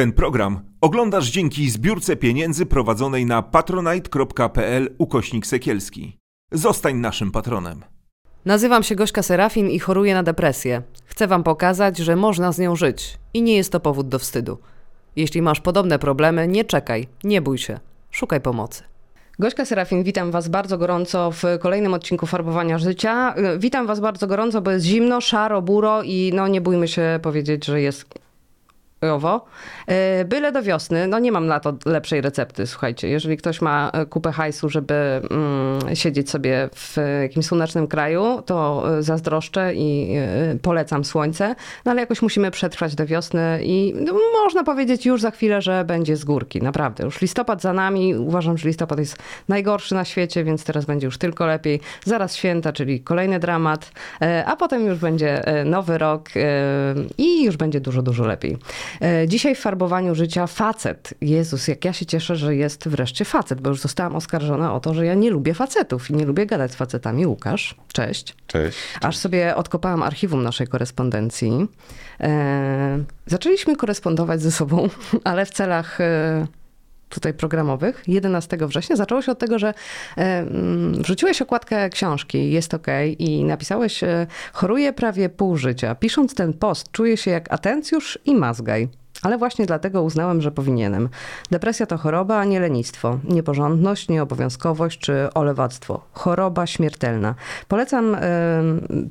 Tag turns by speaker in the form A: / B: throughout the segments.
A: Ten program oglądasz dzięki zbiórce pieniędzy prowadzonej na patronite.pl ukośnik sekielski. Zostań naszym patronem.
B: Nazywam się Gośka Serafin i choruję na depresję. Chcę Wam pokazać, że można z nią żyć i nie jest to powód do wstydu. Jeśli masz podobne problemy, nie czekaj, nie bój się, szukaj pomocy. Gośka Serafin, witam Was bardzo gorąco w kolejnym odcinku Farbowania Życia. Witam Was bardzo gorąco, bo jest zimno, szaro, buro i no nie bójmy się powiedzieć, że jest owo. E, byle do wiosny, no nie mam na to lepszej recepty, słuchajcie. Jeżeli ktoś ma e, kupę hajsu, żeby mm, siedzieć sobie w jakimś słonecznym kraju, to e, zazdroszczę i polecam słońce. No ale jakoś musimy przetrwać do wiosny i no, można powiedzieć już za chwilę, że będzie z górki. Naprawdę. Już listopad za nami. Uważam, że listopad jest najgorszy na świecie, więc teraz będzie już tylko lepiej. Zaraz święta, czyli kolejny dramat, a potem już będzie nowy rok i już będzie dużo, dużo lepiej. E, dzisiaj w farbowaniu życia facet. Jezus, jak ja się cieszę, że jest wreszcie facet, bo już zostałam oskarżona o to, że ja nie lubię facetów i nie lubię gadać z facetami. Łukasz, cześć.
C: Cześć.
B: Aż sobie odkopałam archiwum naszej korespondencji. E, zaczęliśmy korespondować ze sobą, ale w celach e, tutaj programowych 11 września zaczęło się od tego, że e, mm, wrzuciłeś okładkę książki Jest OK i napisałeś e, choruję prawie pół życia. Pisząc ten post czuję się jak atencjusz i mazgaj. Ale właśnie dlatego uznałem, że powinienem. Depresja to choroba, a nie lenistwo. Nieporządność, nieobowiązkowość czy olewactwo. Choroba śmiertelna. Polecam y,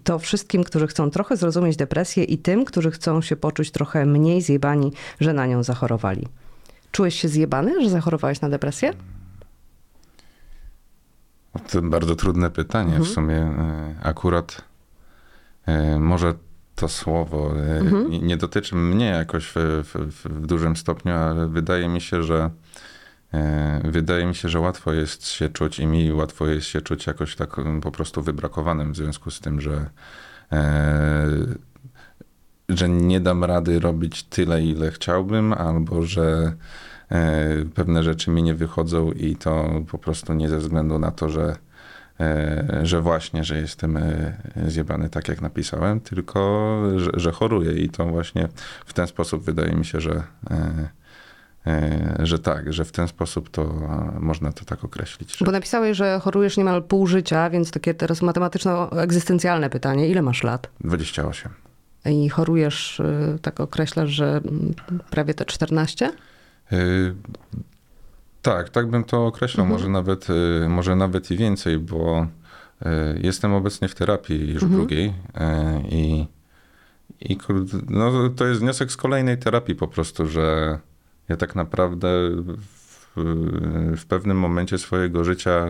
B: to wszystkim, którzy chcą trochę zrozumieć depresję i tym, którzy chcą się poczuć trochę mniej zjebani, że na nią zachorowali. Czułeś się zjebany, że zachorowałeś na depresję?
C: To bardzo trudne pytanie. Mhm. W sumie e, akurat e, może to słowo e, mhm. nie dotyczy mnie jakoś w, w, w, dużym stopniu, ale wydaje mi się, że wydaje mi się, że łatwo jest się czuć i mi łatwo jest się czuć jakoś tak po prostu wybrakowanym w związku z tym, że że nie dam rady robić tyle, ile chciałbym, albo że e, pewne rzeczy mi nie wychodzą i to po prostu nie ze względu na to, że, e, że właśnie, że jestem e, zjebany tak, jak napisałem, tylko że, że choruję i to właśnie w ten sposób wydaje mi się, że że tak, że w ten sposób to można to tak określić. Że...
B: Bo napisałeś, że chorujesz niemal pół życia, więc takie teraz matematyczno-egzystencjalne pytanie. Ile masz lat?
C: 28
B: i chorujesz, y, tak określasz, że mm, prawie te 14? Yy,
C: tak, tak bym to określał, mhm. może, nawet, yy, może nawet i więcej, bo yy, jestem obecnie w terapii już mhm. drugiej y, i, i no, to jest wniosek z kolejnej terapii po prostu, że ja tak naprawdę w, w pewnym momencie swojego życia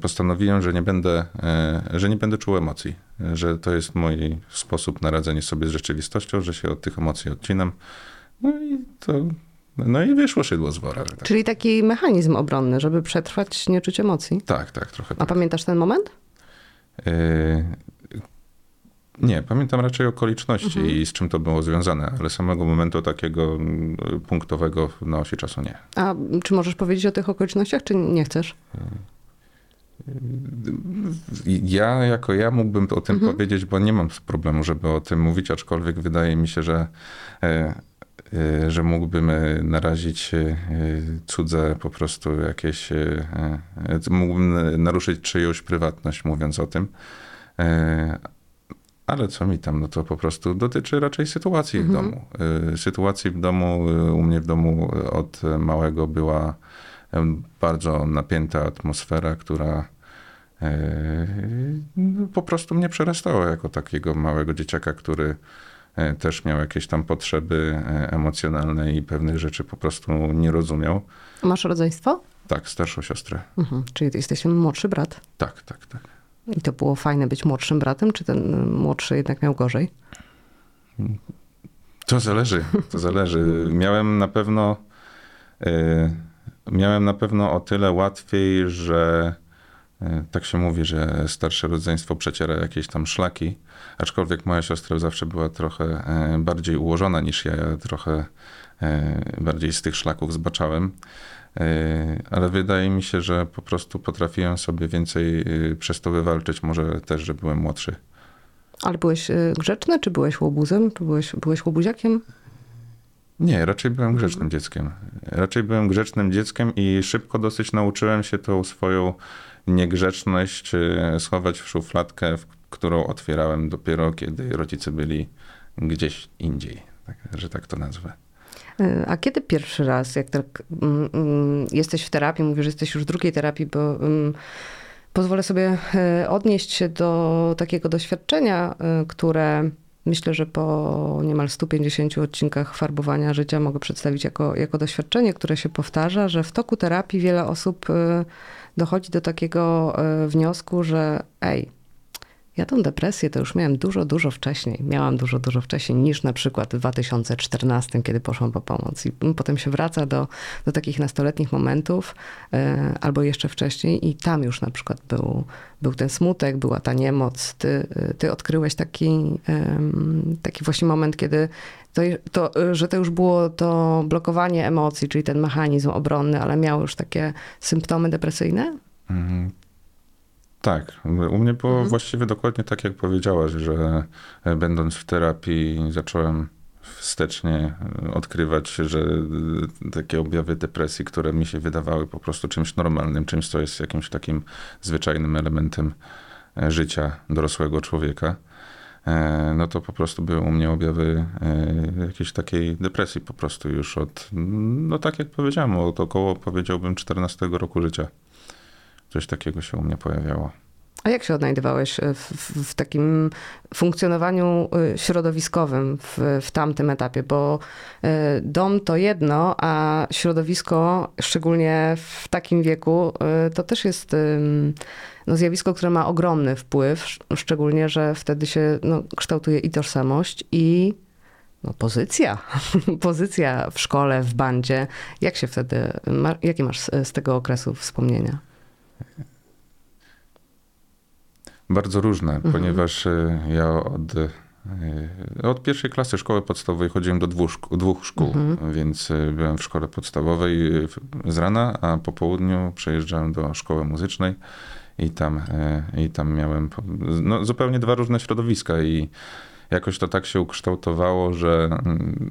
C: postanowiłem, że nie będę, e, że nie będę czuł emocji, że to jest mój sposób na radzenie sobie z rzeczywistością, że się od tych emocji odcinam. No i to, no i wyszło szydło z wora. Tak.
B: Czyli taki mechanizm obronny, żeby przetrwać, nie czuć emocji?
C: Tak, tak, trochę.
B: A tak. pamiętasz ten moment? Yy,
C: nie, pamiętam raczej okoliczności mhm. i z czym to było związane, ale samego momentu takiego mm, punktowego na osi czasu nie.
B: A czy możesz powiedzieć o tych okolicznościach, czy nie chcesz? Yy.
C: Ja jako ja mógłbym o tym mhm. powiedzieć, bo nie mam problemu, żeby o tym mówić, aczkolwiek wydaje mi się, że, e, e, że mógłbym e, narazić cudze po prostu jakieś, mógłbym naruszyć czyjąś prywatność mówiąc o tym. Ale co mi tam, no to po prostu dotyczy raczej sytuacji mhm. w domu. Sytuacji w domu, u mnie w domu od małego była bardzo napięta atmosfera, która po prostu mnie przerastała jako takiego małego dzieciaka, który e, też miał jakieś tam potrzeby e, emocjonalne i pewnych rzeczy po prostu nie rozumiał.
B: Masz rodzeństwo?
C: Tak, starszą siostrę.
B: Mhm, czyli ty jesteś młodszy brat?
C: Tak, tak, tak.
B: I to było fajne być młodszym bratem, czy ten młodszy jednak miał gorzej?
C: To zależy, to zależy. Miałem na pewno miałem na pewno o tyle łatwiej, że e, tak się mówi, że starsze rodzeństwo przeciera jakieś tam szlaki, aczkolwiek moja siostra zawsze była trochę e, bardziej ułożona niż ja, ja trochę e, bardziej z tych szlaków zbaczałem. Ale wydaje mi się, że po prostu potrafiłem sobie więcej przez to wywalczyć, może też, że byłem młodszy.
B: Ale byłeś grzeczny, czy byłeś łobuzem? Czy byłeś, byłeś łobuziakiem?
C: Nie, raczej byłem grzecznym dzieckiem. Raczej byłem grzecznym dzieckiem i szybko dosyć nauczyłem się tą swoją niegrzeczność e, schować w szufladkę, którą otwierałem dopiero kiedy rodzice byli gdzieś indziej, tak, że tak to nazwę.
B: Y, A kiedy pierwszy raz, jak tak mm, mm, jesteś w terapii, mówisz, że jesteś już w drugiej terapii, bo mm, pozwolę sobie y, odnieść się do takiego doświadczenia, y, które myślę, że po niemal 150 odcinkach farbowania życia mogę przedstawić jako, jako doświadczenie, które się powtarza, że w toku terapii wiele osób y, dochodzi do takiego y, wniosku, że ej, ja tą depresję to już miałem dużo, dużo wcześniej. Miałam dużo, dużo wcześniej niż na przykład w 2014, kiedy poszłam po pomoc. I potem się wraca do, do takich nastoletnich momentów, e, albo jeszcze wcześniej, i tam już na przykład był, był ten smutek, była ta niemoc. Ty, ty odkryłeś taki, taki właśnie moment, kiedy to, to, że to już było to blokowanie emocji, czyli ten mechanizm obronny, ale miało już takie symptomy depresyjne?
C: Mhm. Tak, u mnie było
B: Mhm.
C: właściwie dokładnie tak, jak powiedziałaś, że e, będąc w terapii zacząłem wstecznie e, odkrywać, że e, takie objawy depresji, które mi się wydawały po prostu czymś normalnym, czymś, co jest jakimś takim zwyczajnym elementem życia dorosłego człowieka, no to po prostu były u mnie objawy jakiejś takiej depresji po prostu już od, no tak jak powiedziałem, od około powiedziałbym 14 roku życia. Coś takiego się u mnie pojawiało.
B: A jak się odnajdywałeś w, w, w takim funkcjonowaniu y, środowiskowym w, w tamtym etapie? Bo y, dom to jedno, a środowisko, szczególnie w takim wieku, to też jest no, zjawisko, które ma ogromny wpływ, sz- szczególnie, że wtedy się no, kształtuje i tożsamość, i no, pozycja. pozycja w szkole, w bandzie. Jak się wtedy, jakie masz z tego okresu wspomnienia?
C: Bardzo różne,
B: Mhm.
C: ponieważ e, ja od, e, od pierwszej klasy szkoły podstawowej chodziłem do dwóch, dwóch szkół,
B: Mhm.
C: więc e, byłem w szkole podstawowej z rana, a po południu przejeżdżałem do szkoły muzycznej i tam, i tam miałem no, zupełnie dwa różne środowiska i jakoś to tak się ukształtowało, że mm,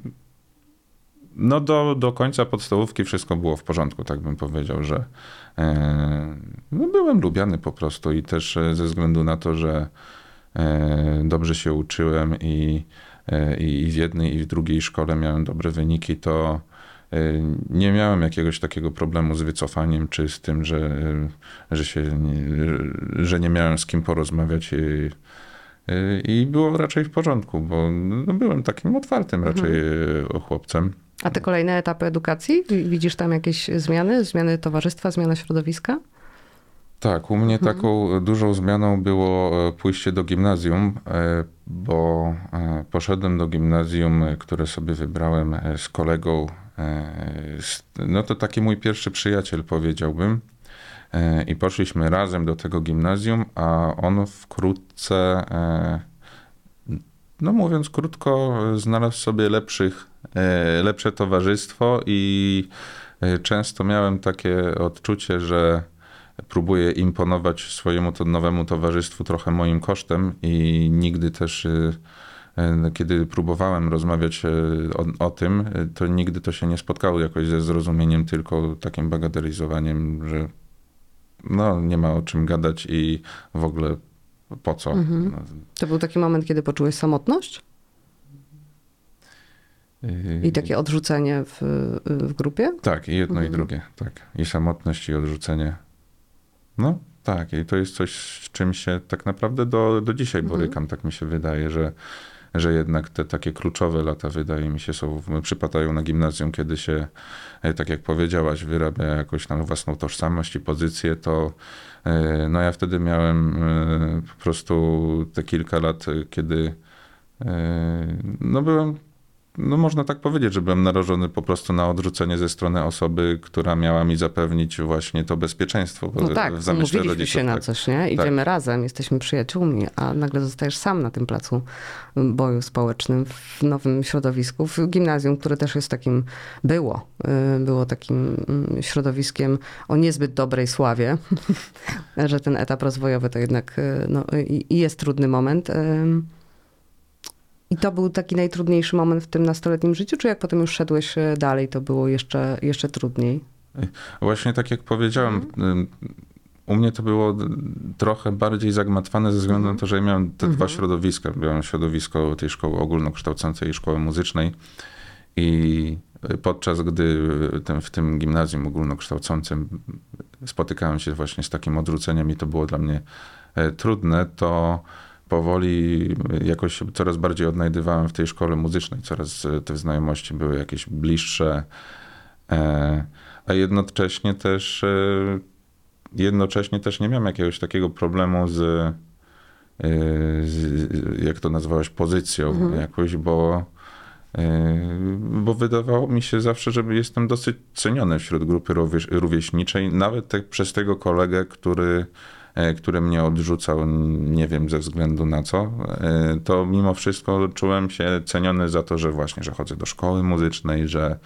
C: no do, do końca podstawówki wszystko było w porządku, tak bym powiedział, że no byłem lubiany po prostu i też e, ze względu na to, że e, dobrze się uczyłem i, e, i w jednej i w drugiej szkole miałem dobre wyniki, to e, nie miałem jakiegoś takiego problemu z wycofaniem, czy z tym, że, e, że, się nie, że nie miałem z kim porozmawiać i, e, i było raczej w porządku, bo no, byłem takim otwartym raczej e, chłopcem.
B: A te kolejne etapy edukacji? Wi- Widzisz tam jakieś zmiany? Zmiany towarzystwa, zmiana środowiska?
C: Tak, u mnie
B: Mhm.
C: taką dużą zmianą było e, pójście do gimnazjum, e, bo e, poszedłem do gimnazjum, które sobie wybrałem z kolegą. No to taki mój pierwszy przyjaciel, powiedziałbym. I poszliśmy razem do tego gimnazjum, a on wkrótce, no mówiąc krótko, znalazł sobie lepszych, lepsze towarzystwo i e, często miałem takie odczucie, że próbuję imponować swojemu to nowemu towarzystwu trochę moim kosztem i nigdy też, y, kiedy próbowałem rozmawiać o, o tym, to nigdy to się nie spotkało jakoś ze zrozumieniem, tylko takim bagatelizowaniem, że no nie ma o czym gadać i w ogóle po co.
B: Mhm.
C: No,
B: To był taki moment, kiedy poczułeś samotność i takie odrzucenie w, w grupie?
C: Tak, i jedno i
B: Mhm.
C: drugie, tak. I samotność, i odrzucenie. No, tak, i to jest coś, z czym się tak naprawdę do, do dzisiaj
B: Mhm.
C: borykam, tak mi się wydaje, że, że jednak te takie kluczowe lata, wydaje mi się, są, przypadają na gimnazjum, kiedy się, e, tak jak powiedziałaś, wyrabia jakąś tam własną tożsamość i pozycję, to e, no ja wtedy miałem e, po prostu te kilka lat, kiedy no byłem no można tak powiedzieć, że byłem narażony po prostu na odrzucenie ze strony osoby, która miała mi zapewnić właśnie to bezpieczeństwo.
B: No tak, umówiliśmy
C: rodziców,
B: się na
C: tak.
B: coś, nie? Idziemy razem, jesteśmy przyjaciółmi, a nagle zostajesz sam na tym placu boju społecznym w nowym środowisku, w gimnazjum, które też jest takim, było, y, było takim mm, środowiskiem o niezbyt dobrej sławie, że ten etap rozwojowy to jednak y, no, jest trudny moment. I to był taki najtrudniejszy moment w tym nastoletnim życiu, czy jak potem już szedłeś e, dalej, to było jeszcze, jeszcze trudniej?
C: Właśnie tak jak powiedziałem, ym, u mnie to było trochę bardziej zagmatwane ze względu na to, że ja miałem te dwa środowiska. Miałem środowisko tej szkoły ogólnokształcącej i szkoły muzycznej i podczas gdy w tym gimnazjum ogólnokształcącym spotykałem się właśnie z takim odrzuceniem i to było dla mnie e, trudne, to powoli jakoś się coraz bardziej odnajdywałem w tej szkole muzycznej, coraz e, te znajomości były jakieś bliższe, e, a jednocześnie też e, jednocześnie też nie miałem jakiegoś takiego problemu z, z jak to nazwałeś, pozycją jakoś, bo bo wydawało mi się zawsze, że jestem dosyć ceniony wśród grupy rówieś- rówieśniczej, nawet tak przez tego kolegę, który, który mnie odrzucał, nie wiem ze względu na co, e, to mimo wszystko czułem się ceniony za to, że właśnie, że chodzę do szkoły muzycznej, że,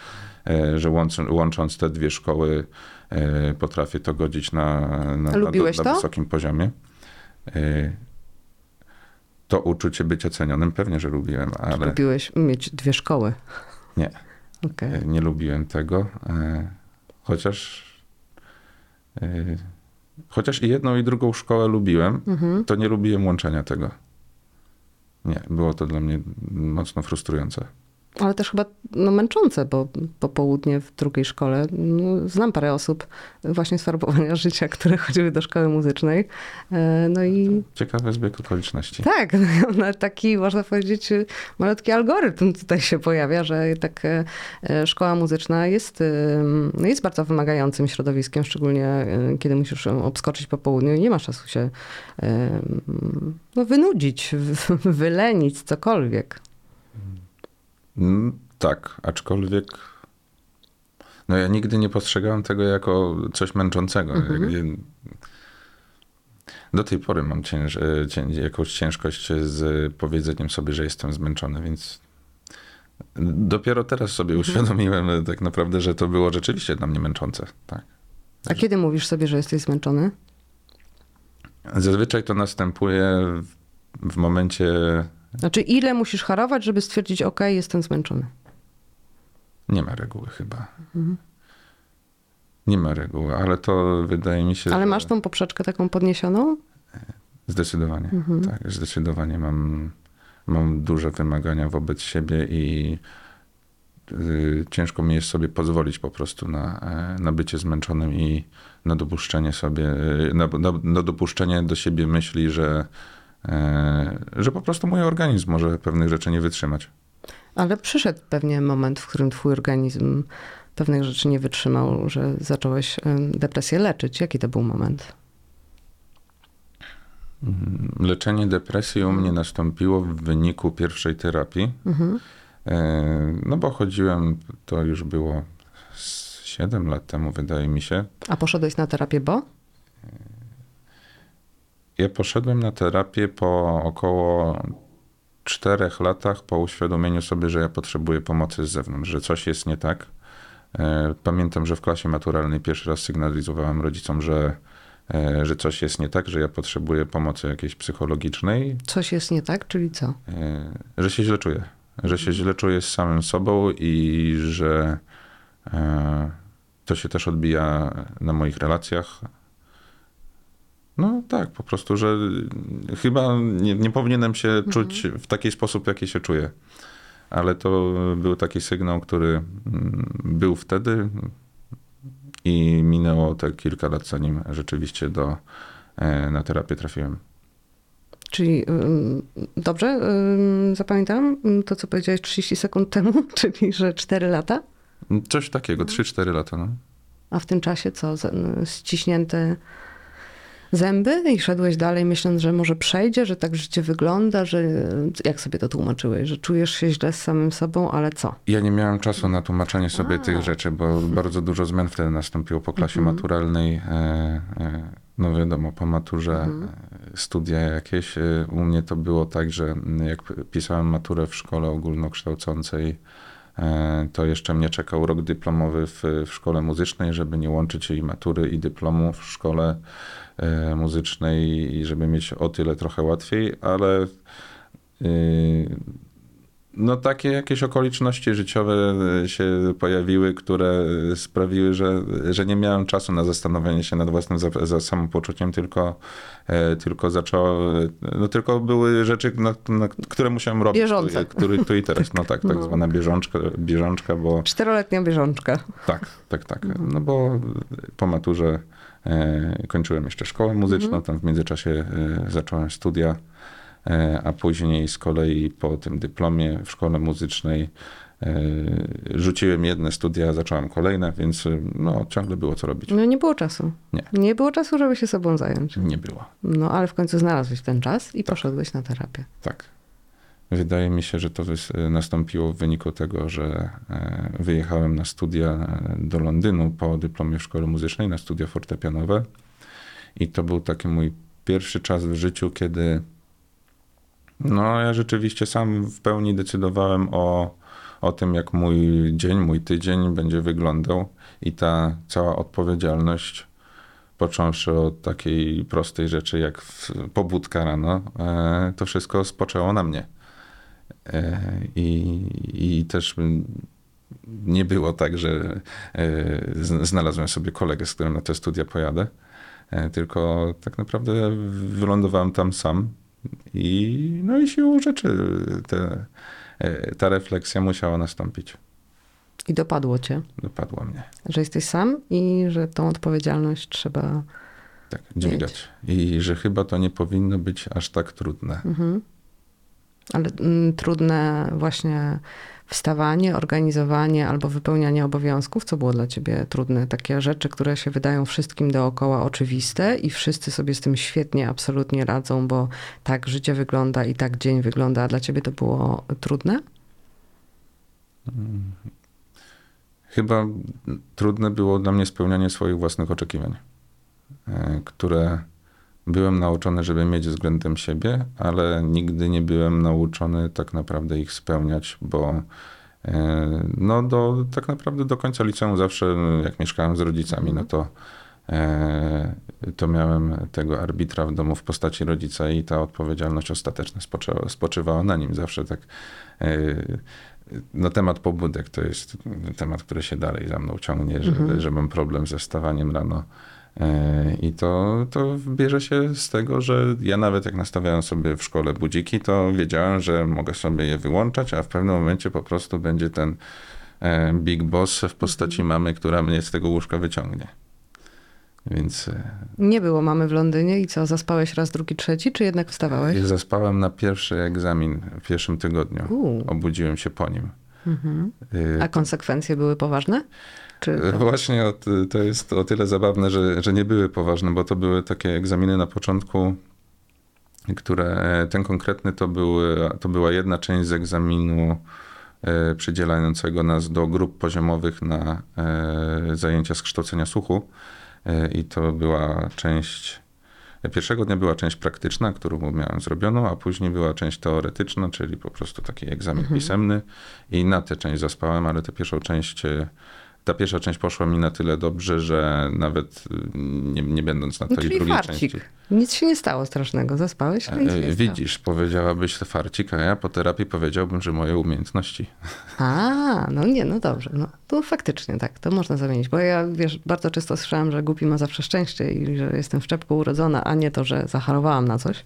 C: e, że łącząc, łącząc te dwie szkoły e, potrafię to godzić na, na, na, na wysokim poziomie. E, To uczucie bycia cenionym pewnie, że lubiłem, ale...
B: Lubiłeś mieć dwie szkoły.
C: Nie. E, Nie lubiłem tego, e, chociaż e, chociaż i jedną i drugą szkołę lubiłem,
B: Mhm.
C: to nie lubiłem łączenia tego. Nie, było to dla mnie mocno frustrujące.
B: Ale też chyba no, męczące, bo popołudnie w drugiej szkole no, znam parę osób właśnie z farbowania życia, które chodziły do szkoły muzycznej. E, No i
C: Ciekawy zbieg okoliczności.
B: tak, no, ona taki, można powiedzieć, malutki algorytm tutaj się pojawia, że tak szkoła muzyczna jest, no, jest bardzo wymagającym środowiskiem, szczególnie kiedy musisz obskoczyć po południu i nie masz czasu się no, wynudzić, wy- wylenić, cokolwiek.
C: Mm, Tak, aczkolwiek no ja nigdy nie postrzegałem tego jako coś męczącego.
B: Mhm.
C: Do tej pory mam cięż, e, jakąś ciężkość z powiedzeniem sobie, że jestem zmęczony, więc dopiero teraz sobie
B: Mhm.
C: uświadomiłem e, tak naprawdę, że to było rzeczywiście dla mnie męczące. Tak.
B: A kiedy mówisz sobie, że jesteś zmęczony?
C: Zazwyczaj to następuje w, w momencie,
B: Znaczy, ile musisz harować, żeby stwierdzić, ok, jestem zmęczony?
C: nie ma reguły chyba.
B: Mhm.
C: Nie ma reguły, ale to wydaje mi się,
B: Ale
C: że...
B: masz tą poprzeczkę taką podniesioną?
C: Zdecydowanie,
B: Mhm.
C: tak, zdecydowanie mam, mam duże wymagania wobec siebie i y, ciężko mi jest sobie pozwolić po prostu na, e, na bycie zmęczonym i na dopuszczenie sobie, y, na, na, na dopuszczenie do siebie myśli, że, e, że po prostu mój organizm może pewnych rzeczy nie wytrzymać.
B: Ale przyszedł pewnie moment, w którym twój organizm pewnych rzeczy nie wytrzymał, że zacząłeś em, depresję leczyć. Jaki to był moment?
C: Mm, Leczenie depresji u mnie nastąpiło w wyniku pierwszej terapii.
B: Mhm.
C: E, No bo chodziłem, to już było z 7 lat temu, wydaje mi się.
B: A poszedłeś na terapię, bo?
C: Ja poszedłem na terapię po około czterech latach po uświadomieniu sobie, że ja potrzebuję pomocy z zewnątrz, że coś jest nie tak. E, Pamiętam, że w klasie maturalnej pierwszy raz sygnalizowałem rodzicom, że, e, że coś jest nie tak, że ja potrzebuję pomocy jakiejś psychologicznej,
B: Coś jest nie tak, czyli co?
C: e, że się źle czuję. Że się źle czuję z samym sobą i że to się też odbija na moich relacjach. No tak, po prostu, że chyba nie, nie powinienem się czuć w taki sposób, jaki się czuję. Ale to był taki sygnał, który mm, był wtedy i minęło te kilka lat, zanim rzeczywiście do, e, na terapię trafiłem.
B: Czyli ym, dobrze ym, zapamiętam to, co powiedziałeś 30 sekund temu, czyli że 4 lata?
C: Coś takiego, 3-4 lata. No.
B: A w tym czasie co? Ściśnięte zęby i szedłeś dalej myśląc, że może przejdzie, że tak życie wygląda, że jak sobie to tłumaczyłeś, że czujesz się źle z samym sobą, ale co?
C: Ja nie miałem czasu na tłumaczenie sobie tych rzeczy, bo bardzo dużo zmian wtedy nastąpiło po klasie maturalnej. E, e, no wiadomo, po maturze e, studia jakieś. U mnie to było tak, że jak pisałem maturę w szkole ogólnokształcącej, to jeszcze mnie czekał rok dyplomowy w, w szkole muzycznej, żeby nie łączyć i matury i dyplomu w szkole muzycznej i żeby mieć o tyle trochę łatwiej, ale y, No takie jakieś okoliczności życiowe e, się pojawiły, które sprawiły, że, że nie miałem czasu na zastanowienie się nad własnym za, za samopoczuciem, tylko, e, tylko zaczęło, no tylko były rzeczy, na, na, które musiałem robić.
B: Bieżące.
C: Który, tu i teraz, no tak, tak
B: No.
C: zwana bieżączka, bieżączka, bo
B: Czteroletnia bieżączka.
C: tak, tak, tak. No bo po maturze e, kończyłem jeszcze szkołę muzyczną, tam w międzyczasie e, zacząłem studia, e, a później z kolei po tym dyplomie w szkole muzycznej e, rzuciłem jedne studia, zacząłem kolejne, więc e, no, ciągle było co robić.
B: No nie było czasu.
C: Nie.
B: Nie było czasu, żeby się sobą zająć.
C: Nie było.
B: No ale w końcu znalazłeś ten czas i poszedłeś na terapię.
C: Tak. Wydaje mi się, że to nastąpiło w wyniku tego, że e, wyjechałem na studia e, do Londynu po dyplomie w szkole muzycznej, na studia fortepianowe. I to był taki mój pierwszy czas w życiu, kiedy no, ja rzeczywiście sam w pełni decydowałem o, o tym, jak mój dzień, mój tydzień będzie wyglądał. I ta cała odpowiedzialność, począwszy od takiej prostej rzeczy jak pobudka rano, e, to wszystko spoczęło na mnie. E, I, I też nie było tak, że e, znalazłem sobie kolegę, z którym na te studia pojadę, e, tylko tak naprawdę wylądowałem tam sam i no i siłą rzeczy te, ta refleksja musiała nastąpić.
B: I dopadło cię,
C: Dopadła mnie.
B: że jesteś sam i że tą odpowiedzialność trzeba.
C: Tak, dźwigać. I że chyba to nie powinno być aż tak trudne.
B: Mhm. Ale mm, trudne właśnie wstawanie, organizowanie albo wypełnianie obowiązków. Co było dla ciebie trudne? Takie rzeczy, które się wydają wszystkim dookoła oczywiste i wszyscy sobie z tym świetnie, absolutnie radzą, bo tak życie wygląda i tak dzień wygląda. A dla ciebie to było trudne?
C: Chyba trudne było dla mnie spełnianie swoich własnych oczekiwań, e, które byłem nauczony, żeby mieć względem siebie, ale nigdy nie byłem nauczony tak naprawdę ich spełniać, bo e, no do, tak naprawdę do końca liceum zawsze, jak mieszkałem z rodzicami, no to e, to miałem tego arbitra w domu w postaci rodzica i ta odpowiedzialność ostateczna spoczęła, spoczywała na nim. Zawsze tak e, no temat pobudek to jest temat, który się dalej za mną ciągnie, że, że mam problem ze wstawaniem rano. E, I to, to bierze się z tego, że ja nawet jak nastawiałem sobie w szkole budziki, to wiedziałem, że mogę sobie je wyłączać, a w pewnym momencie po prostu będzie ten e, big boss w postaci mamy, która mnie z tego łóżka wyciągnie. Więc e,
B: Nie było mamy w Londynie i co, zaspałeś raz, drugi, trzeci, czy jednak wstawałeś?
C: ja zaspałem na pierwszy egzamin w pierwszym tygodniu.
B: Uuu.
C: Obudziłem się po nim.
B: Mhm.
C: E,
B: A konsekwencje były poważne? Czy
C: E, Właśnie o, to jest o tyle zabawne, że, że nie były poważne, bo to były takie egzaminy na początku, które e, ten konkretny to, były, to była jedna część z egzaminu e, przydzielającego nas do grup poziomowych na e, zajęcia z kształcenia słuchu. E, I to była część. Pierwszego dnia była część praktyczna, którą miałem zrobioną, a później była część teoretyczna, czyli po prostu taki egzamin pisemny. I na tę część zaspałem, ale tę pierwszą część e, ta pierwsza część poszła mi na tyle dobrze, że nawet y, nie, nie będąc na
B: No,
C: tej
B: czyli
C: drugiej
B: farcik.
C: części.
B: Nic się nie stało strasznego. Zaspałeś,
C: E,
B: nie
C: Widzisz, powiedziałabyś to farcik, a ja po terapii powiedziałbym, że moje umiejętności.
B: stało. A, no nie, no dobrze. No, to faktycznie tak, to można zamienić. Bo ja, wiesz, bardzo często słyszałam, że głupi ma zawsze szczęście i że jestem w czepku urodzona, a nie to, że zachorowałam na coś.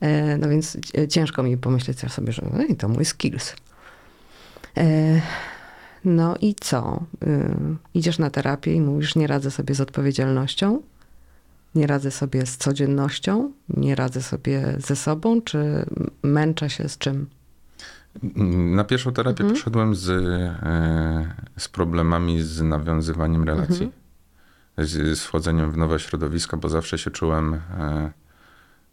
B: E, no więc e, ciężko mi pomyśleć sobie, że no i to mój skills. No i co? Y, idziesz na terapię i mówisz, nie radzę sobie z odpowiedzialnością? Nie radzę sobie z codziennością? Nie radzę sobie ze sobą? Czy męczę się z czym?
C: Na pierwszą terapię
B: Mhm.
C: poszedłem z, e, z problemami z nawiązywaniem relacji, z, z wchodzeniem w nowe środowiska, bo zawsze się czułem e,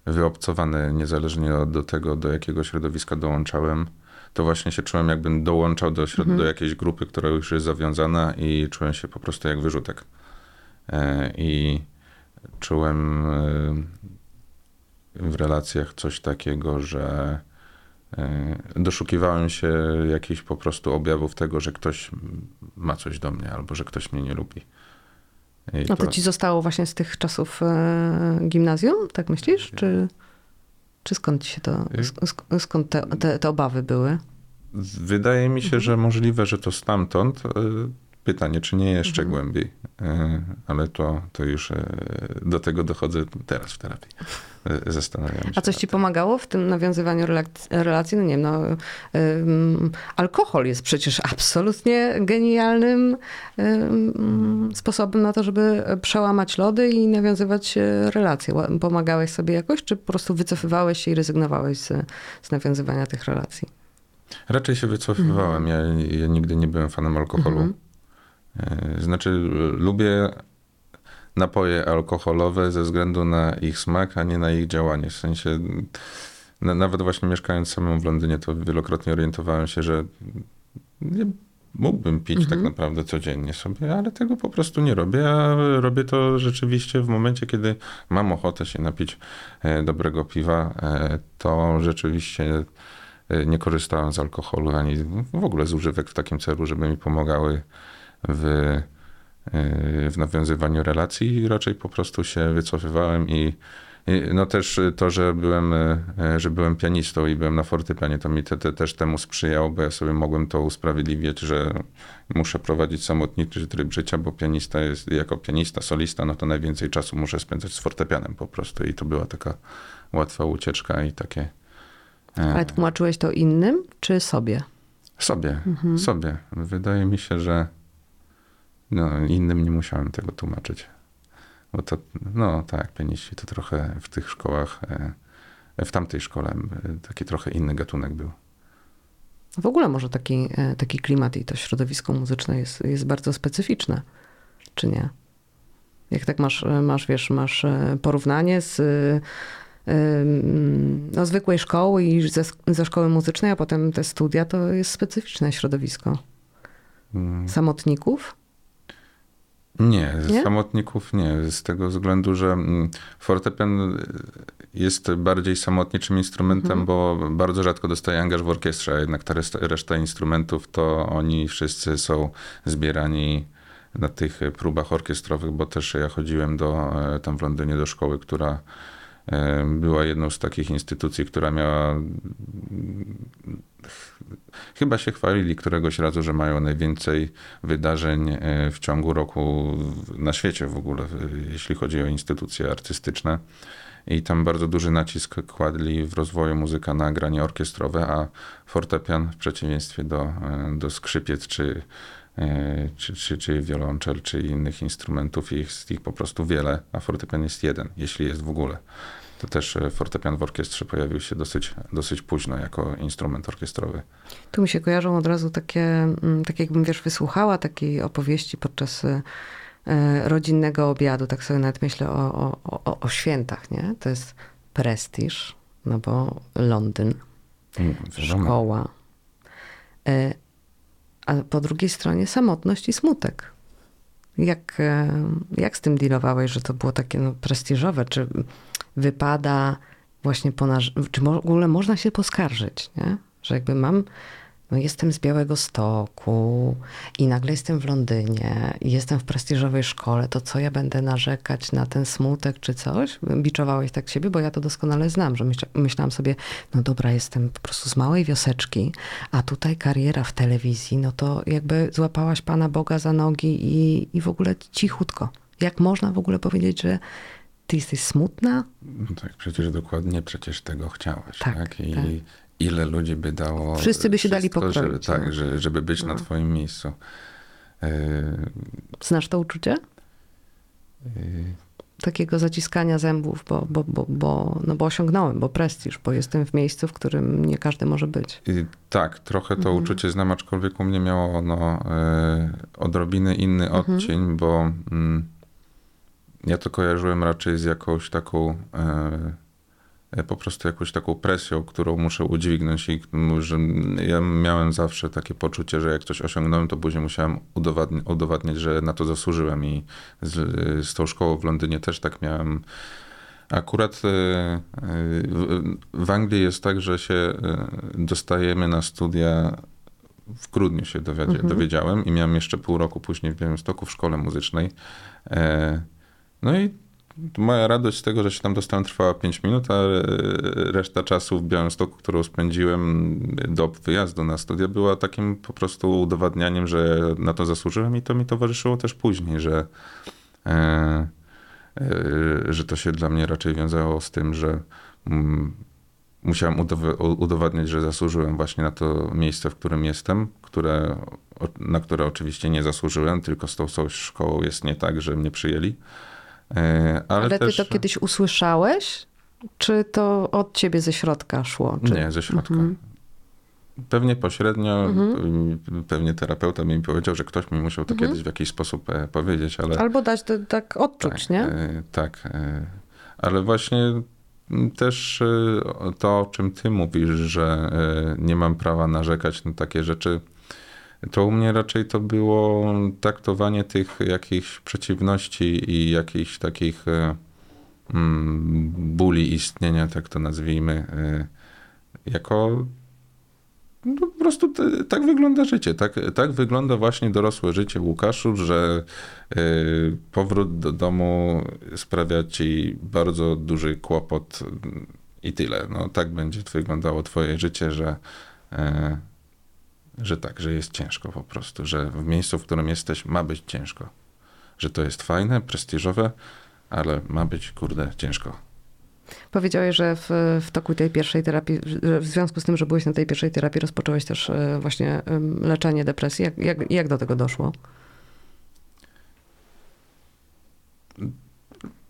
C: wyobcowany, niezależnie od do tego, do jakiego środowiska dołączałem. To właśnie się czułem, jakbym dołączał do, środ- do jakiejś grupy, która już jest zawiązana i czułem się po prostu jak wyrzutek. E, I czułem e, w relacjach coś takiego, że e, doszukiwałem się jakichś po prostu objawów tego, że ktoś ma coś do mnie albo że ktoś mnie nie lubi. I
B: No to ci zostało właśnie z tych czasów gimnazjum, tak myślisz? Czy, czy skąd się to, sk- skąd te, te, te obawy były?
C: wydaje mi się, że możliwe, że to stamtąd. Pytanie, czy nie jeszcze
B: Mhm.
C: głębiej, E, ale to, to już e, do tego dochodzę teraz w terapii. E, Zastanawiam się.
B: A coś ci pomagało w tym nawiązywaniu relacji? No nie wiem, no, alkohol jest przecież absolutnie genialnym ym, sposobem na to, żeby przełamać lody i nawiązywać relacje. Pomagałeś sobie jakoś, czy po prostu wycofywałeś się i rezygnowałeś z, z nawiązywania tych relacji?
C: Raczej się wycofywałem. Ja, ja nigdy nie byłem fanem alkoholu.
B: Mhm.
C: E, Znaczy, lubię napoje alkoholowe ze względu na ich smak, a nie na ich działanie. W sensie, na, nawet właśnie mieszkając samym w Londynie, to wielokrotnie orientowałem się, że nie mógłbym pić
B: Mhm.
C: tak naprawdę codziennie sobie, ale tego po prostu nie robię. A robię to rzeczywiście w momencie, kiedy mam ochotę się napić e, dobrego piwa, e, to rzeczywiście nie korzystałem z alkoholu ani w ogóle z używek w takim celu, żeby mi pomagały w, e, w nawiązywaniu relacji. Raczej po prostu się wycofywałem i i no też to, że byłem, e, że byłem pianistą i byłem na fortepianie, to mi te, te, też temu sprzyjało, bo ja sobie mogłem to usprawiedliwiać, że muszę prowadzić samotniczy tryb życia, bo pianista jest, jako pianista, solista, no to najwięcej czasu muszę spędzać z fortepianem po prostu i to była taka łatwa ucieczka i takie...
B: Ale tłumaczyłeś to innym, czy sobie?
C: Sobie, sobie. Wydaje mi się, że no, innym nie musiałem tego tłumaczyć. Bo to, no tak, pianiści to trochę w tych szkołach, e, w tamtej szkole e, taki trochę inny gatunek był.
B: W ogóle może taki, e, taki klimat i to środowisko muzyczne jest, jest bardzo specyficzne, czy nie? Jak tak masz, masz wiesz, masz porównanie z no, zwykłej szkoły i ze, ze szkoły muzycznej, a potem te studia, to jest specyficzne środowisko.
C: Mm,
B: Samotników?
C: Nie,
B: Nie?
C: samotników nie, z tego względu, że mm, fortepian jest bardziej samotniczym instrumentem, bo bardzo rzadko dostaje angaż w orkiestrze, a jednak ta reszta, reszta instrumentów to oni wszyscy są zbierani na tych próbach orkiestrowych, bo też ja chodziłem do, e, tam w Londynie do szkoły, która była jedną z takich instytucji, która miała chyba się chwalili któregoś razu, że mają najwięcej wydarzeń e, w ciągu roku na świecie w ogóle, jeśli chodzi o instytucje artystyczne. I tam bardzo duży nacisk kładli w rozwoju muzyka na granie orkiestrowe, a fortepian w przeciwieństwie do, e, do skrzypiec czy, czy, czy, czy wiolonczel, czy innych instrumentów, jest ich po prostu wiele, a fortepian jest jeden, jeśli jest w ogóle. To też e, fortepian w orkiestrze pojawił się dosyć, dosyć późno jako instrument orkiestrowy.
B: Tu mi się kojarzą od razu takie, mm, tak jakbym wiesz, wysłuchała takiej opowieści podczas e, rodzinnego obiadu. Tak sobie nawet myślę o, o, o, o świętach, nie? To jest prestiż, no bo Londyn,
C: Mm, wiadomo.
B: szkoła. A po drugiej stronie samotność i smutek. Jak, e, jak z tym dealowałeś, że to było takie no, prestiżowe? Czy wypada właśnie ponaż... Czy w ogóle można się poskarżyć, nie? Że jakby mam... No jestem z Białego Stoku i nagle jestem w Londynie i jestem w prestiżowej szkole, to co ja będę narzekać na ten smutek czy coś? Biczowałeś tak siebie, bo ja to doskonale znam, że myśla, myślałam sobie, no dobra, jestem po prostu z małej wioseczki, a tutaj kariera w telewizji, no to jakby złapałaś Pana Boga za nogi i, i w ogóle cichutko. Jak można w ogóle powiedzieć, że ty jesteś smutna?
C: No Tak, przecież dokładnie przecież tego chciałaś,
B: Tak,
C: tak? I
B: tak.
C: Ile ludzi by dało.
B: Wszyscy by się dali
C: wszystko, Żeby,
B: pokroić,
C: tak,
B: no.
C: że, żeby być na
B: No.
C: twoim miejscu. Yy,
B: Znasz to uczucie?
C: yy,
B: Takiego zaciskania zębów, bo, bo, bo, bo, no bo osiągnąłem, bo prestiż, bo jestem w miejscu, w którym nie każdy może być.
C: I tak, trochę to
B: Mhm.
C: uczucie znam, aczkolwiek u mnie miało ono e, odrobinę inny
B: Mhm.
C: odcień, bo mm, ja to kojarzyłem raczej z jakąś taką e, e, po prostu jakąś taką presją, którą muszę udźwignąć i że ja miałem zawsze takie poczucie, że jak coś osiągnąłem, to później musiałem udowadni- udowadniać, że na to zasłużyłem i z, z tą szkołą w Londynie też tak miałem. Akurat e, e, w, Anglii jest tak, że się e, dostajemy na studia. W grudniu się dowiadzie,
B: Mhm.
C: dowiedziałem i miałem jeszcze pół roku później w Białymstoku w szkole muzycznej. E, No i moja radość z tego, że się tam dostałem trwała 5 minut, a reszta czasu w Białymstoku, którą spędziłem do wyjazdu na studia, była takim po prostu udowadnianiem, że na to zasłużyłem i to mi towarzyszyło też później, że, e, e, że to się dla mnie raczej wiązało z tym, że mm, musiałem udow- udowadniać, że zasłużyłem właśnie na to miejsce, w którym jestem, które, na które oczywiście nie zasłużyłem, tylko z tą szkołą jest nie tak, że mnie przyjęli. E, Ale,
B: Ale
C: też,
B: ty to kiedyś usłyszałeś? Czy to od ciebie ze środka szło? Czy...
C: Nie, ze środka.
B: Mhm.
C: Pewnie pośrednio, pewnie terapeuta mi powiedział, że ktoś mi musiał to
B: Mhm.
C: kiedyś w jakiś sposób e, powiedzieć, ale...
B: Albo dać to tak odczuć,
C: tak,
B: nie?
C: e, Tak, e, ale właśnie też to, o czym ty mówisz, że nie mam prawa narzekać na takie rzeczy, to u mnie raczej to było traktowanie tych jakichś przeciwności i jakichś takich e, mm, bóli istnienia, tak to nazwijmy, e, jako no, po prostu te, tak wygląda życie. Tak, tak wygląda właśnie dorosłe życie Łukaszu, że y, powrót do domu sprawia ci bardzo duży kłopot i tyle. No, tak będzie wyglądało twoje życie, że, y, że tak, że jest ciężko po prostu, że w miejscu, w którym jesteś ma być ciężko. Że to jest fajne, prestiżowe, ale ma być, kurde, ciężko.
B: Powiedziałeś, że w, w toku tej pierwszej terapii, w związku z tym, że byłeś na tej pierwszej terapii, rozpocząłeś też e, właśnie leczenie depresji. Jak, jak, jak do tego doszło?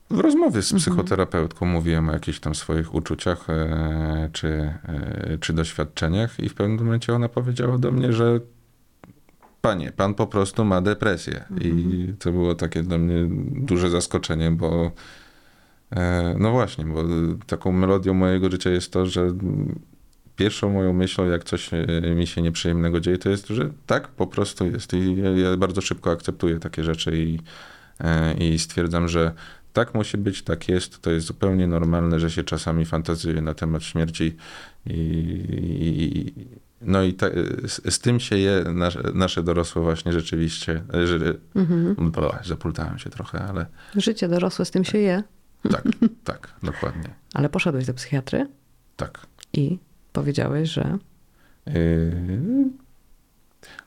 C: W rozmowie z
B: Mhm.
C: psychoterapeutką mówiłem o jakichś tam swoich uczuciach e, czy, e, czy doświadczeniach i w pewnym momencie ona powiedziała do mnie, że panie, pan po prostu ma depresję. I
B: Mhm.
C: to było takie dla mnie duże zaskoczenie, bo e, no właśnie, bo taką melodią mojego życia jest to, że pierwszą moją myślą, jak coś mi się nieprzyjemnego dzieje, to jest, że tak po prostu jest. I ja, bardzo szybko akceptuję takie rzeczy i, i stwierdzam, że tak musi być, tak jest. To jest zupełnie normalne, że się czasami fantazjuje na temat śmierci i, i no i ta, z, z tym się je nasze, nasze dorosłe właśnie rzeczywiście, że,
B: Mhm.
C: Bla, zapultałem się trochę, ale
B: Życie dorosłe z tym się je,
C: tak, tak, dokładnie,
B: ale poszedłeś do psychiatry
C: tak.
B: i powiedziałeś, że
C: Yy,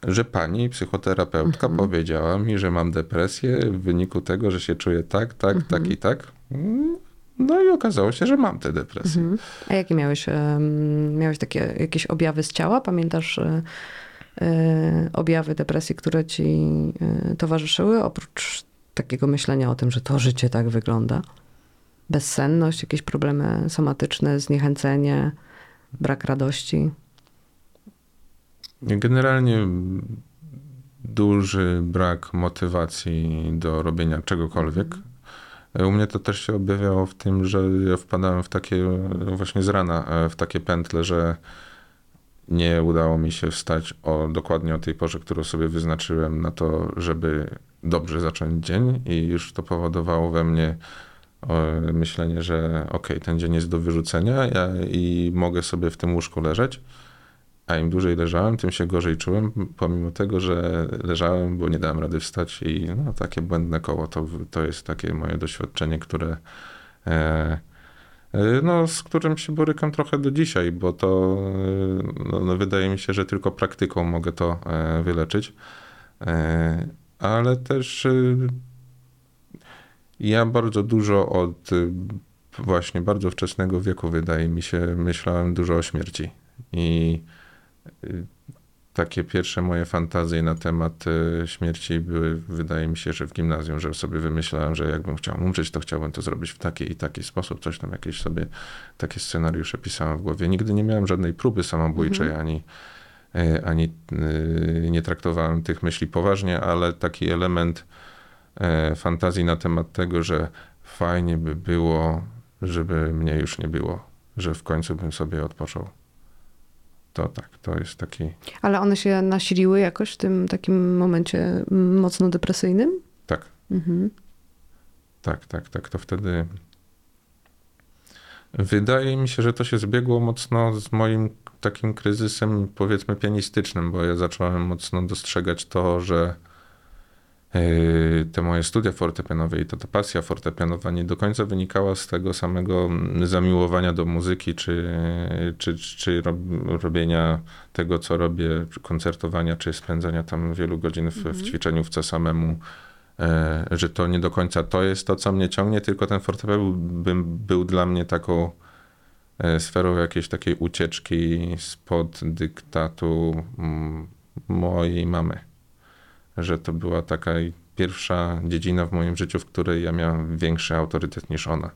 C: że pani psychoterapeutka
B: Mhm.
C: powiedziała mi, że mam depresję w wyniku tego, że się czuję tak, tak,
B: Mhm.
C: tak i tak. No i okazało się, że mam tę depresję.
B: Mhm. A jakie miałeś? Miałeś takie jakieś objawy z ciała? Pamiętasz e, e, objawy depresji, które ci e, towarzyszyły? Oprócz takiego myślenia o tym, że to życie tak wygląda. Bezsenność, jakieś problemy somatyczne, zniechęcenie, brak radości.
C: Generalnie duży brak motywacji do robienia czegokolwiek. U mnie to też się objawiało w tym, że ja wpadałem w takie, właśnie z rana, e, w takie pętle, że nie udało mi się wstać o, dokładnie o tej porze, którą sobie wyznaczyłem na to, żeby dobrze zacząć dzień i już to powodowało we mnie e, myślenie, że okej, ten dzień jest do wyrzucenia ja, i mogę sobie w tym łóżku leżeć. A im dłużej leżałem, tym się gorzej czułem, pomimo tego, że leżałem, bo nie dałem rady wstać i no, takie błędne koło to, to jest takie moje doświadczenie, które e, e, no, z którym się borykam trochę do dzisiaj, bo to e, no, no, wydaje mi się, że tylko praktyką mogę to e, wyleczyć. Ale też ja bardzo dużo od właśnie bardzo wczesnego wieku, wydaje mi się, myślałem dużo o śmierci. I takie pierwsze moje fantazje na temat y, śmierci były, wydaje mi się, że w gimnazjum, że sobie wymyślałem, że jakbym chciał umrzeć, to chciałbym to zrobić w taki i taki sposób, coś tam jakieś sobie, takie scenariusze pisałem w głowie. Nigdy nie miałem żadnej próby samobójczej, ani, y, ani y, nie traktowałem tych myśli poważnie, ale taki element fantazji na temat tego, że fajnie by było, żeby mnie już nie było, że w końcu bym sobie odpoczął. To tak, to jest taki,
B: Ale one się nasiliły jakoś w tym takim momencie mocno depresyjnym?
C: tak,
B: Mhm.
C: tak, tak, tak, to wtedy wydaje mi się, że to się zbiegło mocno z moim takim kryzysem, powiedzmy, pianistycznym, bo ja zacząłem mocno dostrzegać to, że te moje studia fortepianowe i to ta pasja fortepianowa nie do końca wynikała z tego samego mm, zamiłowania do muzyki, czy, czy, czy rob- robienia tego, co robię, czy koncertowania, czy spędzania tam wielu godzin w, ćwiczeniu w co samemu, e, że to nie do końca to jest to, co mnie ciągnie, tylko ten fortepian był, był dla mnie taką e, sferą jakiejś takiej ucieczki spod dyktatu mm, mojej mamy że to była taka pierwsza dziedzina w moim życiu, w której ja miałem większy autorytet niż ona.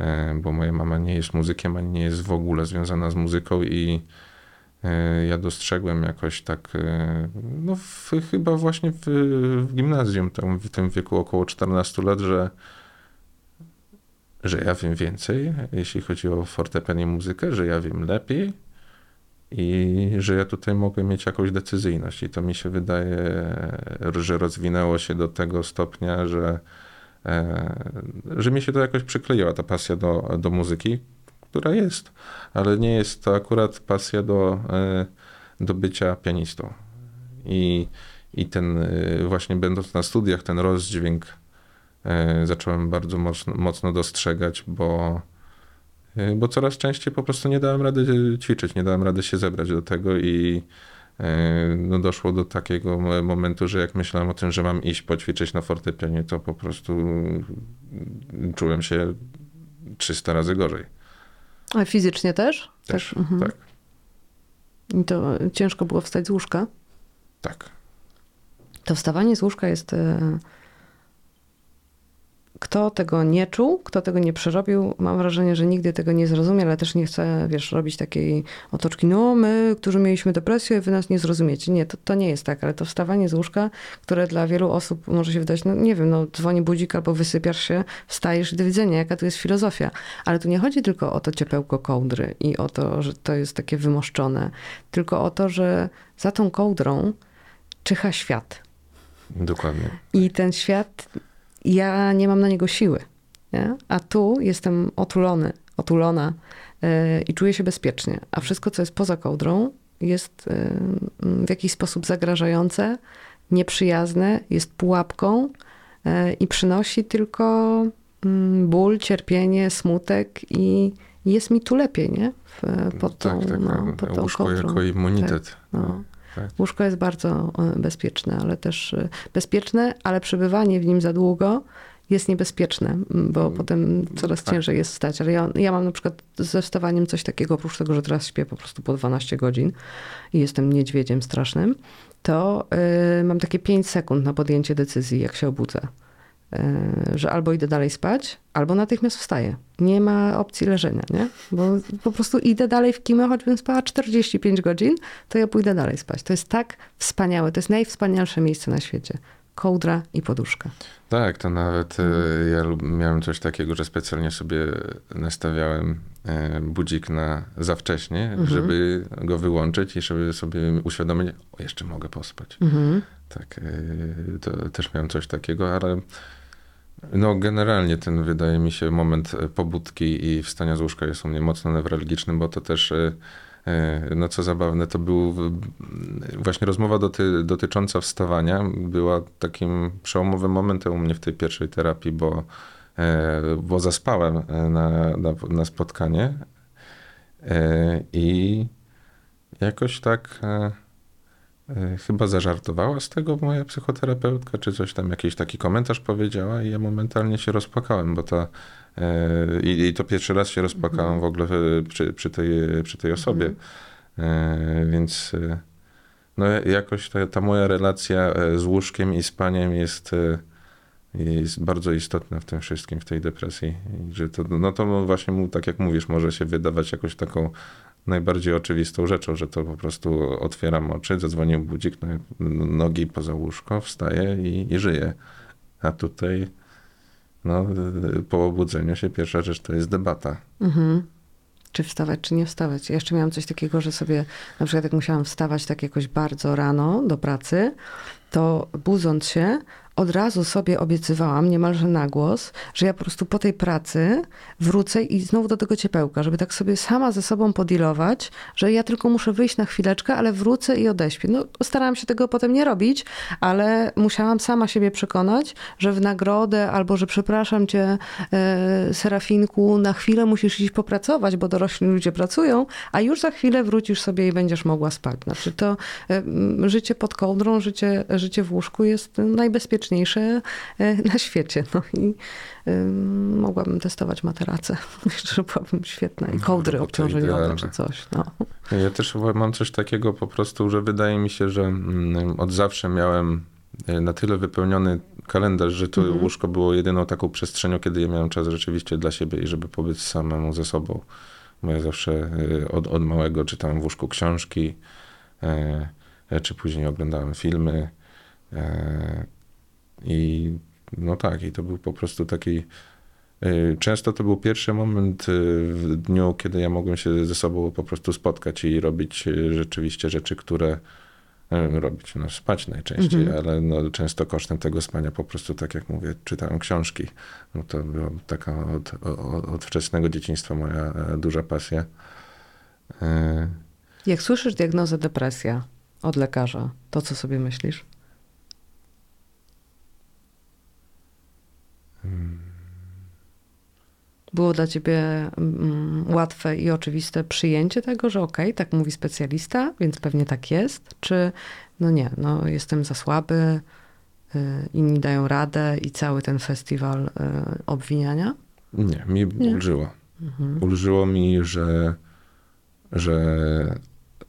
C: E, Bo moja mama nie jest muzykiem, ani nie jest w ogóle związana z muzyką i e, ja dostrzegłem jakoś tak, e, no w, chyba właśnie w, w gimnazjum, tam w tym wieku około 14 lat, że, że ja wiem więcej, jeśli chodzi o fortepian i muzykę, że ja wiem lepiej, i że ja tutaj mogę mieć jakąś decyzyjność. I to mi się wydaje, że rozwinęło się do tego stopnia, że, e, że mi się to jakoś przykleiła, ta pasja do, do muzyki, która jest, ale nie jest to akurat pasja do, e, do bycia pianistą. I, I ten e, właśnie będąc na studiach, ten rozdźwięk zacząłem bardzo mocno, mocno dostrzegać, bo bo coraz częściej po prostu nie dałem rady y, ćwiczyć, nie dałem rady się zebrać do tego i y, no doszło do takiego momentu, że jak myślałem o tym, że mam iść poćwiczyć na fortepianie, to po prostu czułem się 300 razy gorzej.
B: A fizycznie też?
C: Też,
B: tak. mhm.
C: tak.
B: I to ciężko było wstać z łóżka?
C: Tak.
B: To wstawanie z łóżka jest kto tego nie czuł, kto tego nie przerobił, mam wrażenie, że nigdy tego nie zrozumie, ale też nie chcę, wiesz, robić takiej otoczki, no my, którzy mieliśmy depresję, wy nas nie zrozumiecie. Nie, to, to nie jest tak, ale to wstawanie z łóżka, które dla wielu osób może się wydać, no nie wiem, no dzwoni budzik albo wysypiasz się, wstajesz do widzenia, jaka tu jest filozofia. Ale tu nie chodzi tylko o to ciepełko kołdry i o to, że to jest takie wymoszczone, tylko o to, że za tą kołdrą czyha świat.
C: Dokładnie.
B: I ten świat ja nie mam na niego siły. Nie? A tu jestem otulony, otulona yy, i czuję się bezpiecznie. A wszystko, co jest poza kołdrą, jest yy, w jakiś sposób zagrażające, nieprzyjazne, jest pułapką yy, i przynosi tylko mm, ból, cierpienie, smutek i jest mi tu lepiej, nie? W, pod tą,
C: tak, tak,
B: no, pod tą
C: łóżko jako immunitet.
B: Tak, no.
C: Tak.
B: Łóżko jest bardzo bezpieczne, ale też bezpieczne, ale przebywanie w nim za długo jest niebezpieczne, bo
C: Mm,
B: potem coraz
C: tak.
B: ciężej jest wstać. Ale ja, ja mam na przykład ze wstawaniem coś takiego, oprócz tego, że teraz śpię po prostu po 12 godzin i jestem niedźwiedziem strasznym, to yy, mam takie 5 sekund na podjęcie decyzji, jak się obudzę. Yy, że albo idę dalej spać, albo natychmiast wstaję. Nie ma opcji leżenia, nie? Bo po prostu idę dalej w kimę, choćbym spała 45 godzin, to ja pójdę dalej spać. To jest tak wspaniałe, to jest najwspanialsze miejsce na świecie. Kołdra i poduszka.
C: Tak, to nawet e, ja miałem coś takiego, że specjalnie sobie nastawiałem e, budzik na za wcześnie, żeby go wyłączyć i żeby sobie uświadomić, o jeszcze mogę pospać.
B: Mhm.
C: Tak, e, to też miałem coś takiego, ale no generalnie ten wydaje mi się moment e, pobudki i wstania z łóżka jest u mnie mocno newralgiczny, bo to też e, e, no co zabawne, to był właśnie rozmowa doty, dotycząca wstawania była takim przełomowym momentem u mnie w tej pierwszej terapii, bo, bo zaspałem na, na, na spotkanie i jakoś tak chyba zażartowała z tego moja psychoterapeutka, czy coś tam, jakiś taki komentarz powiedziała i ja momentalnie się rozpłakałem, bo ta e, i, i to pierwszy raz się rozpłakałem w ogóle e, przy, przy, tej, przy tej osobie. E, więc e, no jakoś ta, ta moja relacja e, z łóżkiem i spaniem jest, e, jest bardzo istotna w tym wszystkim, w tej depresji. Że to, no to właśnie, tak jak mówisz, może się wydawać jakoś taką najbardziej oczywistą rzeczą, że to po prostu otwieram oczy, zadzwonił budzik, no, nogi poza łóżko, wstaję i, i żyję. A tutaj no, po obudzeniu się pierwsza rzecz to jest debata.
B: Mhm. Czy wstawać, czy nie wstawać. Ja jeszcze miałam coś takiego, że sobie, na przykład jak musiałam wstawać tak jakoś bardzo rano do pracy, to budząc się, od razu sobie obiecywałam, niemalże na głos, że ja po prostu po tej pracy wrócę i znowu do tego ciepełka, żeby tak sobie sama ze sobą podilować, że ja tylko muszę wyjść na chwileczkę, ale wrócę i odeśpię. No, starałam się tego potem nie robić, ale musiałam sama siebie przekonać, że w nagrodę albo, że przepraszam cię, e, Serafinku, na chwilę musisz iść popracować, bo dorośli ludzie pracują, a już za chwilę wrócisz sobie i będziesz mogła spać. Znaczy to e, życie pod kołdrą, życie, życie w łóżku jest najbezpieczniejsze e, na świecie. No i mogłabym testować materace. Że byłabym świetna. I kołdry
C: No,
B: obciążeniowe czy coś. No.
C: Ja też mam coś takiego po prostu, że wydaje mi się, że mm, od zawsze miałem e, na tyle wypełniony kalendarz, że to
B: Mhm.
C: łóżko było jedyną taką przestrzenią, kiedy ja miałem czas rzeczywiście dla siebie i żeby pobyć samemu ze sobą. Bo ja zawsze e, od, od małego czytałem w łóżku książki, czy później oglądałem filmy. I no tak, i to był po prostu taki. e, Często to był pierwszy moment e, w dniu, kiedy ja mogłem się ze sobą po prostu spotkać i robić e, rzeczywiście rzeczy, które robić, no spać najczęściej,
B: Mhm.
C: ale no, często kosztem tego spania po prostu, tak jak mówię, czytałem książki. No to była taka od, od, od wczesnego dzieciństwa moja e, duża pasja. E,
B: Jak słyszysz diagnozę depresja od lekarza, to co sobie myślisz? Było dla ciebie mm, łatwe i oczywiste przyjęcie tego, że okej, tak mówi specjalista, więc pewnie tak jest? Czy no nie, no jestem za słaby, y, inni dają radę i cały ten festiwal y, obwiniania?
C: Nie, mi
B: Nie?
C: ulżyło.
B: Mhm.
C: Ulżyło mi, że, że,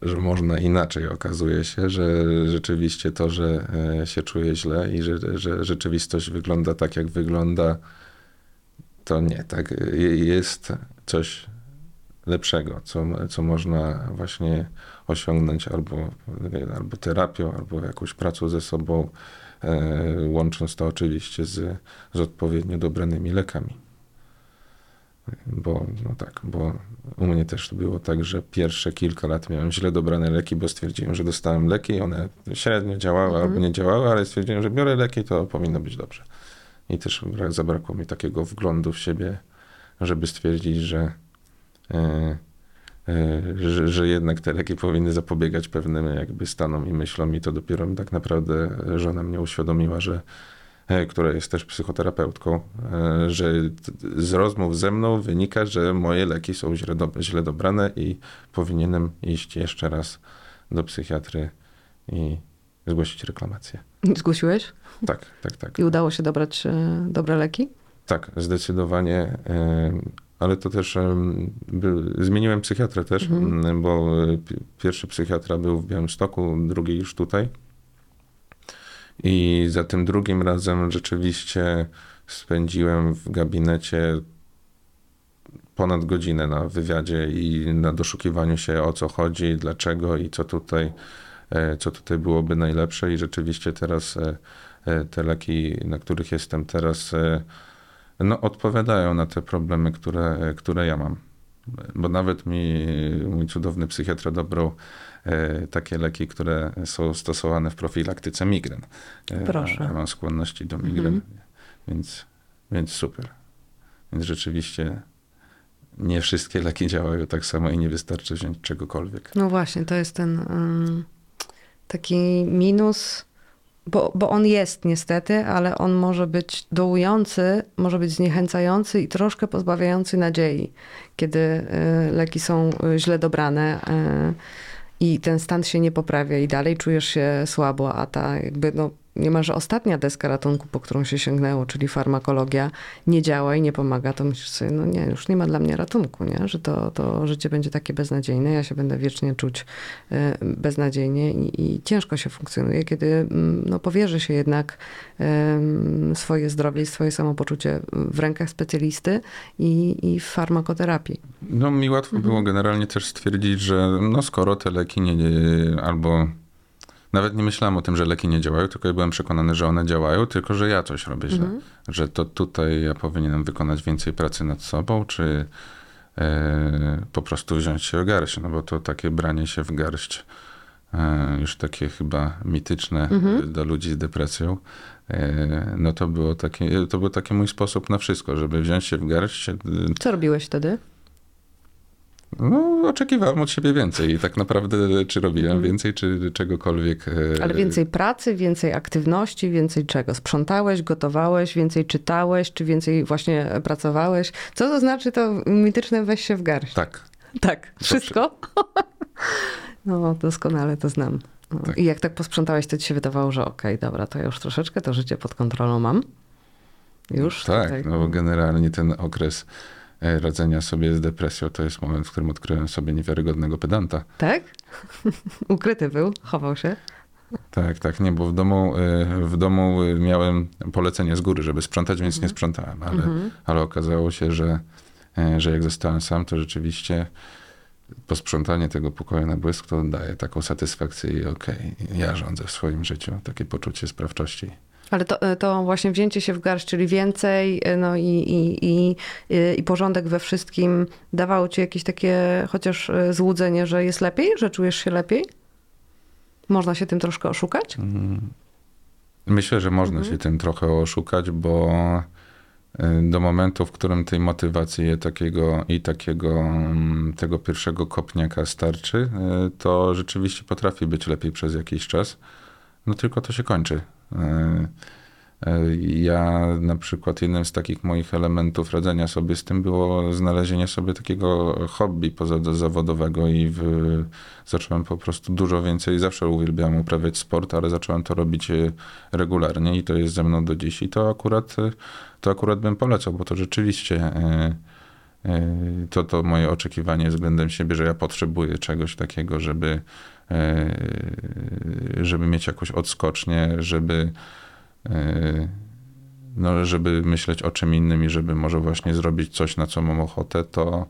C: że można inaczej. Okazuje się, że rzeczywiście to, że e, się czuję źle i że, że rzeczywistość wygląda tak, jak wygląda, to nie. Tak, Je- jest coś lepszego, co, co można właśnie osiągnąć albo, albo terapią, albo jakąś pracą ze sobą, e, łącząc to oczywiście z, z odpowiednio dobranymi lekami. Bo, no tak, bo u mnie też było tak, że pierwsze kilka lat miałem źle dobrane leki, bo stwierdziłem, że dostałem leki, one średnio działały
B: Mhm.
C: albo nie działały, ale stwierdziłem, że biorę leki, to powinno być dobrze. I też brak- zabrakło mi takiego wglądu w siebie, żeby stwierdzić, że, e, e, że, że jednak te leki powinny zapobiegać pewnym jakby stanom i myślom i to dopiero tak naprawdę żona mnie uświadomiła, że która jest też psychoterapeutką, e, że z rozmów ze mną wynika, że moje leki są źle, do, źle dobrane i powinienem iść jeszcze raz do psychiatry i zgłosić reklamację.
B: Zgłosiłeś?
C: Tak, tak, tak.
B: I udało się dobrać y, dobre leki?
C: Tak, zdecydowanie. e, Ale to też zmieniłem psychiatrę też,
B: Mhm.
C: bo e, pi- pierwszy psychiatra był w Białymstoku, drugi już tutaj. I za tym drugim razem rzeczywiście spędziłem w gabinecie ponad godzinę na wywiadzie i na doszukiwaniu się o co chodzi, dlaczego i co tutaj, e, co tutaj byłoby najlepsze. I rzeczywiście teraz e, e, te leki, na których jestem teraz, no, odpowiadają na te problemy, które, które ja mam. Bo nawet mi mój cudowny psychiatra dobrał e, takie leki, które są stosowane w profilaktyce migren. E,
B: Proszę.
C: Ja mam skłonności do migren,
B: Mhm.
C: więc, więc super. Więc rzeczywiście nie wszystkie leki działają tak samo i nie wystarczy wziąć czegokolwiek.
B: No właśnie, to jest ten ym, taki minus, bo, bo on jest niestety, ale on może być dołujący, może być zniechęcający i troszkę pozbawiający nadziei, kiedy y, leki są y, źle dobrane. y, i ten stan się nie poprawia i dalej czujesz się słabo, a ta jakby no niemalże ostatnia deska ratunku, po którą się sięgnęło, czyli farmakologia, nie działa i nie pomaga, to myślisz sobie, no nie, już nie ma dla mnie ratunku, nie? że to, to życie będzie takie beznadziejne, ja się będę wiecznie czuć e, beznadziejnie i, i ciężko się funkcjonuje, kiedy mm, no, powierzy się jednak swoje zdrowie i swoje samopoczucie w rękach specjalisty i, i w farmakoterapii.
C: No mi łatwo
B: Mhm.
C: było generalnie też stwierdzić, że no skoro te leki nie, nie albo nawet nie myślałem o tym, że leki nie działają, tylko ja byłem przekonany, że one działają, tylko że ja coś robię źle.
B: Mhm.
C: Że to tutaj ja powinienem wykonać więcej pracy nad sobą, czy e, po prostu wziąć się w garść, no bo to takie branie się w garść e, już takie chyba mityczne
B: Mhm.
C: e, dla ludzi z depresją, e, no to było takie, to był taki mój sposób na wszystko, żeby wziąć się w garść.
B: Co robiłeś wtedy?
C: No, oczekiwałem od siebie więcej i tak naprawdę czy robiłem więcej, czy czegokolwiek. e,
B: Mhm. Ale więcej pracy, więcej aktywności, więcej czego? Sprzątałeś, gotowałeś, więcej czytałeś, czy więcej właśnie pracowałeś? Co to znaczy to mityczne weź się w garść?
C: Tak,
B: Tak, wszystko? No, doskonale to znam. No.
C: Tak.
B: I jak tak posprzątałeś, to ci się wydawało, że okej, dobra, to ja już troszeczkę to życie pod kontrolą mam. Już
C: tak,
B: tutaj.
C: no bo generalnie ten okres radzenia sobie z depresją to jest moment, w którym odkryłem sobie niewiarygodnego pedanta.
B: Tak? Ukryty był, chował się.
C: Tak, tak, nie, bo w domu, e, w domu e, miałem polecenie z góry, żeby sprzątać, więc nie sprzątałem, ale, ale okazało się, że, e, że jak zostałem sam, to rzeczywiście posprzątanie tego pokoju na błysk to daje taką satysfakcję i okej, ja rządzę w swoim życiu, takie poczucie sprawczości.
B: Ale to, to właśnie wzięcie się w garść, czyli więcej, no i, i, i, i porządek we wszystkim dawało ci jakieś takie chociaż e, złudzenie, że jest lepiej, że czujesz się lepiej? Można się tym troszkę oszukać?
C: Myślę, że można się tym trochę oszukać, bo do momentu, w którym tej motywacji takiego i takiego mm, tego pierwszego kopniaka starczy, to rzeczywiście potrafi być lepiej przez jakiś czas. No tylko to się kończy. Y, y, Ja na przykład jednym z takich moich elementów radzenia sobie z tym było znalezienie sobie takiego hobby pozazawodowego i w, zacząłem po prostu dużo więcej. Zawsze uwielbiałem uprawiać sport, ale zacząłem to robić e, regularnie i to jest ze mną do dziś. I to akurat, e, to akurat bym polecał, bo to rzeczywiście e, e, to, to moje oczekiwanie względem siebie, że ja potrzebuję czegoś takiego, żeby, e, żeby mieć jakąś odskocznię, żeby e, no, żeby myśleć o czym innym i żeby może właśnie zrobić coś, na co mam ochotę, to,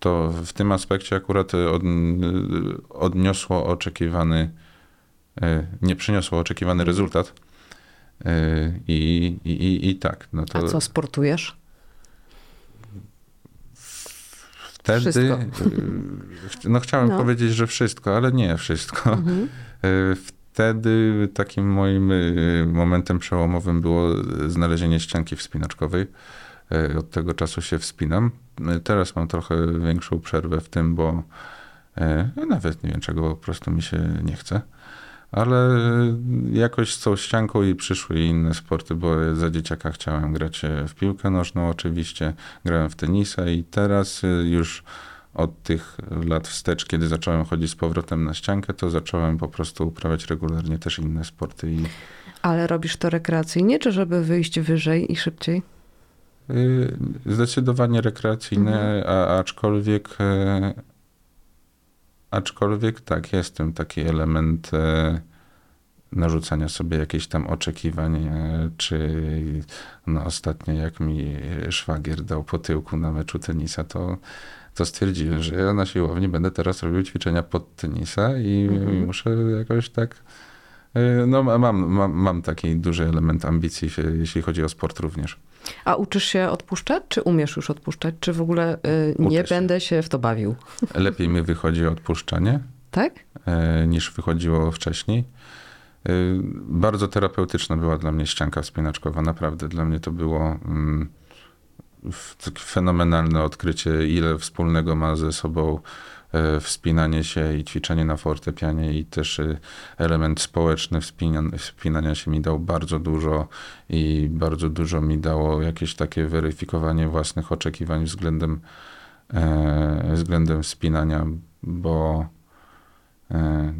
C: to w tym aspekcie akurat od, odniosło oczekiwany, e, nie przyniosło oczekiwany rezultat. E, I, i, i, i tak, no to
B: A co, sportujesz?
C: Wtedy,
B: Wszystko.
C: e, no chciałem
B: No.
C: powiedzieć, że wszystko, ale nie wszystko.
B: Mhm.
C: E, Wtedy takim moim e, momentem przełomowym było znalezienie ścianki wspinaczkowej. Od tego czasu się wspinam. Teraz mam trochę większą przerwę w tym, bo no nawet nie wiem czego, po prostu mi się nie chce. Ale e, jakoś z tą ścianką i przyszły inne sporty, bo za dzieciaka chciałem grać e, w piłkę nożną oczywiście, grałem w tenisa i teraz e, już od tych lat wstecz, kiedy zacząłem chodzić z powrotem na ściankę, to zacząłem po prostu uprawiać regularnie też inne sporty i
B: Ale robisz to rekreacyjnie, czy żeby wyjść wyżej i szybciej?
C: y, zdecydowanie rekreacyjne, a, aczkolwiek e, aczkolwiek tak, jest tym taki element e, narzucania sobie jakichś tam oczekiwań, e, czy no ostatnio jak mi szwagier dał po tyłku na meczu tenisa, to to stwierdziłem, że ja na siłowni będę teraz robił ćwiczenia pod tenisa i
B: Mhm.
C: muszę jakoś tak. E, No, mam, mam, mam taki duży element ambicji, e, jeśli chodzi o sport również.
B: A uczysz się odpuszczać, czy umiesz już odpuszczać? Czy w ogóle y, nie
C: się.
B: będę się w to bawił?
C: Lepiej mi wychodzi odpuszczanie
B: Tak?
C: e, niż wychodziło wcześniej. E, Bardzo terapeutyczna była dla mnie ścianka wspinaczkowa, naprawdę. Dla mnie to było mm, fenomenalne odkrycie, ile wspólnego ma ze sobą e, wspinanie się i ćwiczenie na fortepianie i też e, element społeczny wspina- wspinania się mi dał bardzo dużo i bardzo dużo mi dało jakieś takie weryfikowanie własnych oczekiwań względem, e, względem wspinania, bo e,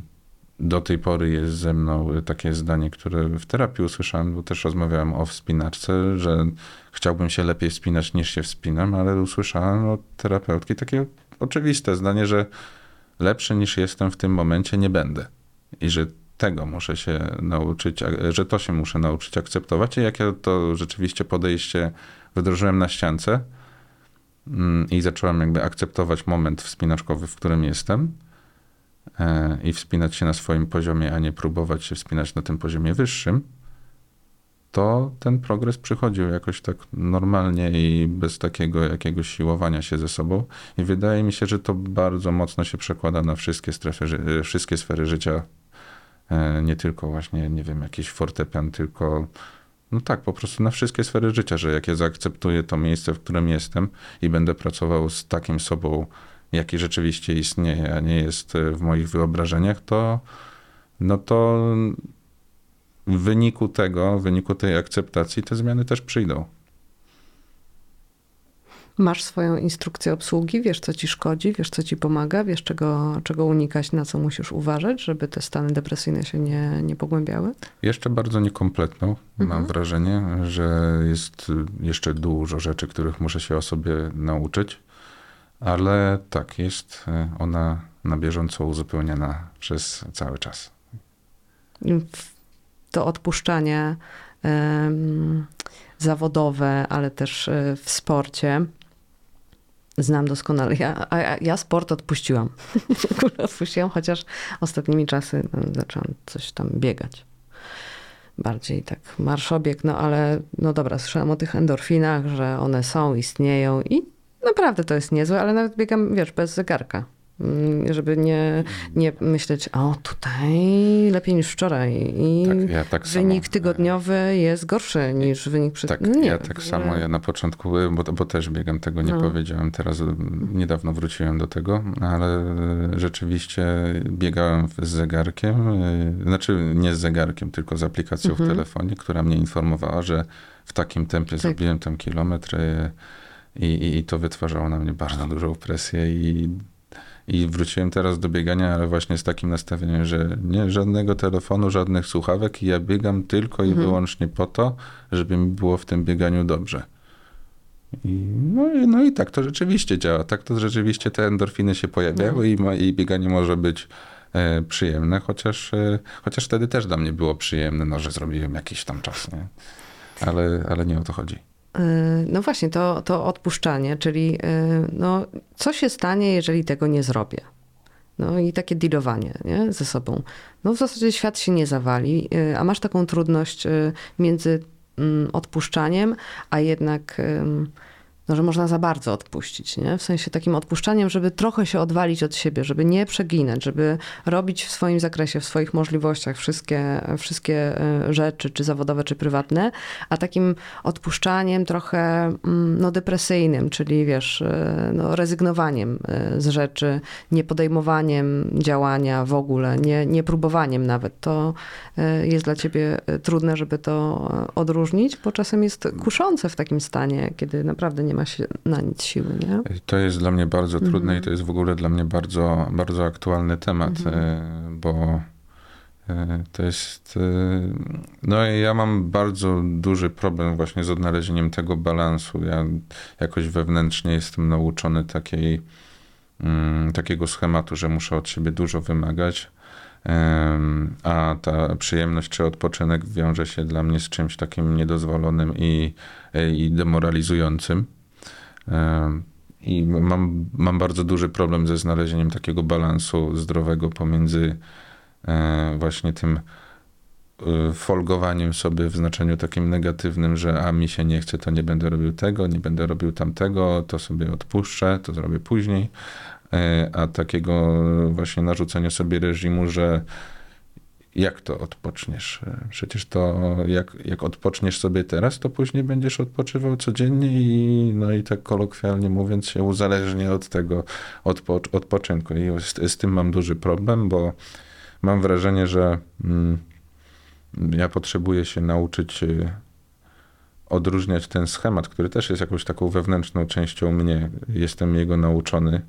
C: do tej pory jest ze mną takie zdanie, które w terapii usłyszałem, bo też rozmawiałem o wspinaczce, że chciałbym się lepiej wspinać niż się wspinam, ale usłyszałem od terapeutki takie oczywiste zdanie, że lepszy niż jestem w tym momencie nie będę. I że tego muszę się nauczyć, że to się muszę nauczyć akceptować. I jak ja to rzeczywiście podejście wdrożyłem na ściance mm, i zacząłem jakby akceptować moment wspinaczkowy, w którym jestem, e, i wspinać się na swoim poziomie, a nie próbować się wspinać na tym poziomie wyższym, to ten progres przychodził jakoś tak normalnie i bez takiego jakiegoś siłowania się ze sobą. I wydaje mi się, że to bardzo mocno się przekłada na wszystkie, strefy, wszystkie sfery życia E, Nie tylko właśnie, nie wiem, jakiś fortepian, tylko no tak, po prostu na wszystkie sfery życia, że jak ja zaakceptuję to miejsce, w którym jestem i będę pracował z takim sobą, jaki rzeczywiście istnieje, a nie jest e, w moich wyobrażeniach, to no to w wyniku tego, w wyniku tej akceptacji te zmiany też przyjdą.
B: Masz swoją instrukcję obsługi, wiesz co ci szkodzi, wiesz co ci pomaga, wiesz czego, czego unikać, na co musisz uważać, żeby te stany depresyjne się nie, nie pogłębiały?
C: Jeszcze bardzo niekompletną, mam
B: Mhm.
C: wrażenie, że jest jeszcze dużo rzeczy, których muszę się o sobie nauczyć, ale tak, jest e, ona na bieżąco uzupełniana przez cały czas.
B: W- To odpuszczanie zawodowe, ale też e, w sporcie. Znam doskonale. Ja, ja, sport odpuściłam. Odpuściłam, chociaż ostatnimi czasy no, zaczęłam coś tam biegać. Bardziej tak marszobieg, no ale no dobra, słyszałam o tych endorfinach, że one są, istnieją i naprawdę to jest niezłe, ale nawet biegam, wiesz, bez zegarka. Mm, Żeby nie, nie myśleć, o tutaj lepiej niż wczoraj i
C: Tak, ja tak samo.
B: wynik tygodniowy jest gorszy niż wynik przed...
C: Tak,
B: nie
C: ja tak samo, ja na początku, e, bo, bo też biegam, tego nie
B: No.
C: powiedziałem, teraz mm, niedawno wróciłem do tego, ale e, rzeczywiście biegałem z zegarkiem, e, znaczy nie z zegarkiem, tylko z aplikacją
B: Mhm.
C: w telefonie, która mnie informowała, że w takim tempie
B: Tak.
C: zrobiłem ten kilometr e, i, i, i to wytwarzało na mnie bardzo dużą presję i i wróciłem teraz do biegania, ale właśnie z takim nastawieniem, że nie żadnego telefonu, żadnych słuchawek i ja biegam tylko i
B: Mhm.
C: wyłącznie po to, żeby mi było w tym bieganiu dobrze. I, no, i, no i tak to rzeczywiście działa. Tak to rzeczywiście te endorfiny się pojawiały i, ma, i bieganie może być e, przyjemne, chociaż, e, chociaż wtedy też dla mnie było przyjemne, no, że zrobiłem jakiś tam czas, nie? Ale, ale nie o to chodzi.
B: Yy, No właśnie, to, to odpuszczanie, czyli yy, no, co się stanie, jeżeli tego nie zrobię? No i takie dealowanie nie? ze sobą. No w zasadzie świat się nie zawali, yy, a masz taką trudność między mm, odpuszczaniem, a jednak, no, że można za bardzo odpuścić, nie? W sensie takim odpuszczaniem, żeby trochę się odwalić od siebie, żeby nie przeginać, żeby robić w swoim zakresie, w swoich możliwościach wszystkie, wszystkie y, rzeczy, czy zawodowe, czy prywatne, a takim odpuszczaniem trochę mm, no, depresyjnym, czyli wiesz, y, no, rezygnowaniem y, z rzeczy, nie podejmowaniem działania w ogóle, nie, nie próbowaniem nawet. To jest dla ciebie trudne, żeby to odróżnić, bo czasem jest kuszące w takim stanie, kiedy naprawdę nie ma się na nic siły, nie?
C: To jest dla mnie bardzo trudne
B: Mhm.
C: i to jest w ogóle dla mnie bardzo, bardzo aktualny temat,
B: Mhm.
C: e, bo e, to jest. e, No, ja mam bardzo duży problem właśnie z odnalezieniem tego balansu. Ja jakoś wewnętrznie jestem nauczony takiej, mm, takiego schematu, że muszę od siebie dużo wymagać. A ta przyjemność czy odpoczynek wiąże się dla mnie z czymś takim niedozwolonym i, i demoralizującym. I mam, mam bardzo duży problem ze znalezieniem takiego balansu zdrowego pomiędzy e, właśnie tym e, folgowaniem sobie w znaczeniu takim negatywnym, że a mi się nie chce, to nie będę robił tego, nie będę robił tamtego, to sobie odpuszczę, to zrobię później, e, a takiego właśnie narzucenia sobie reżimu, że jak to odpoczniesz? E, Przecież to jak, jak odpoczniesz sobie teraz, to później będziesz odpoczywał codziennie i no i tak kolokwialnie mówiąc się uzależnia od tego odpo, odpoczynku. I z, z tym mam duży problem, bo mam wrażenie, że mm, ja potrzebuję się nauczyć y, odróżniać ten schemat, który też jest jakąś taką wewnętrzną częścią mnie. Jestem jego nauczony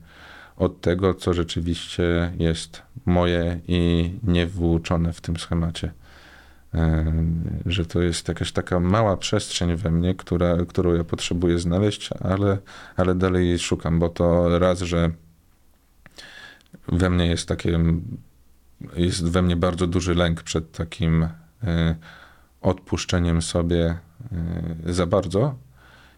C: od tego, co rzeczywiście jest moje i niewłóczone w tym schemacie. Em, Że to jest jakaś taka mała przestrzeń we mnie, która, którą ja potrzebuję znaleźć, ale, ale dalej jej szukam, bo to raz, że we mnie jest takie, jest we mnie bardzo duży lęk przed takim y, odpuszczeniem sobie y, za bardzo,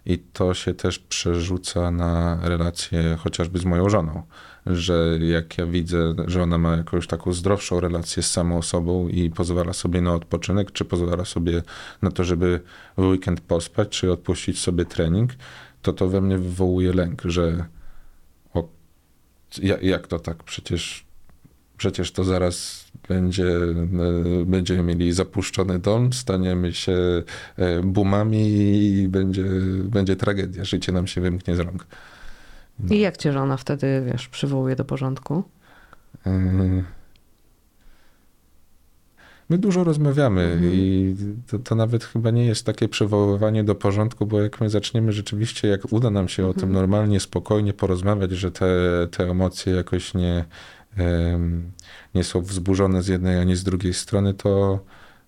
C: i to się też przerzuca na relacje chociażby z moją żoną, że jak ja widzę, że ona ma jakąś taką zdrowszą relację z samą sobą i pozwala sobie na odpoczynek, czy pozwala sobie na to, żeby w weekend pospać, czy odpuścić sobie trening, to to we mnie wywołuje lęk, że o, ja- jak to tak, przecież, przecież to zaraz będzie, e, będziemy mieli zapuszczony dom, staniemy się e, boomami i będzie, będzie tragedia. Życie nam się wymknie z rąk. No.
D: I jak cię żona wtedy, wiesz, przywołuje do porządku?
C: E, My dużo rozmawiamy
D: Mhm.
C: i to, to nawet chyba nie jest takie przywoływanie do porządku, bo jak my zaczniemy rzeczywiście, jak uda nam się o tym
D: Mhm.
C: normalnie, spokojnie porozmawiać, że te, te emocje jakoś nie, nie są wzburzone z jednej ani z drugiej strony, to,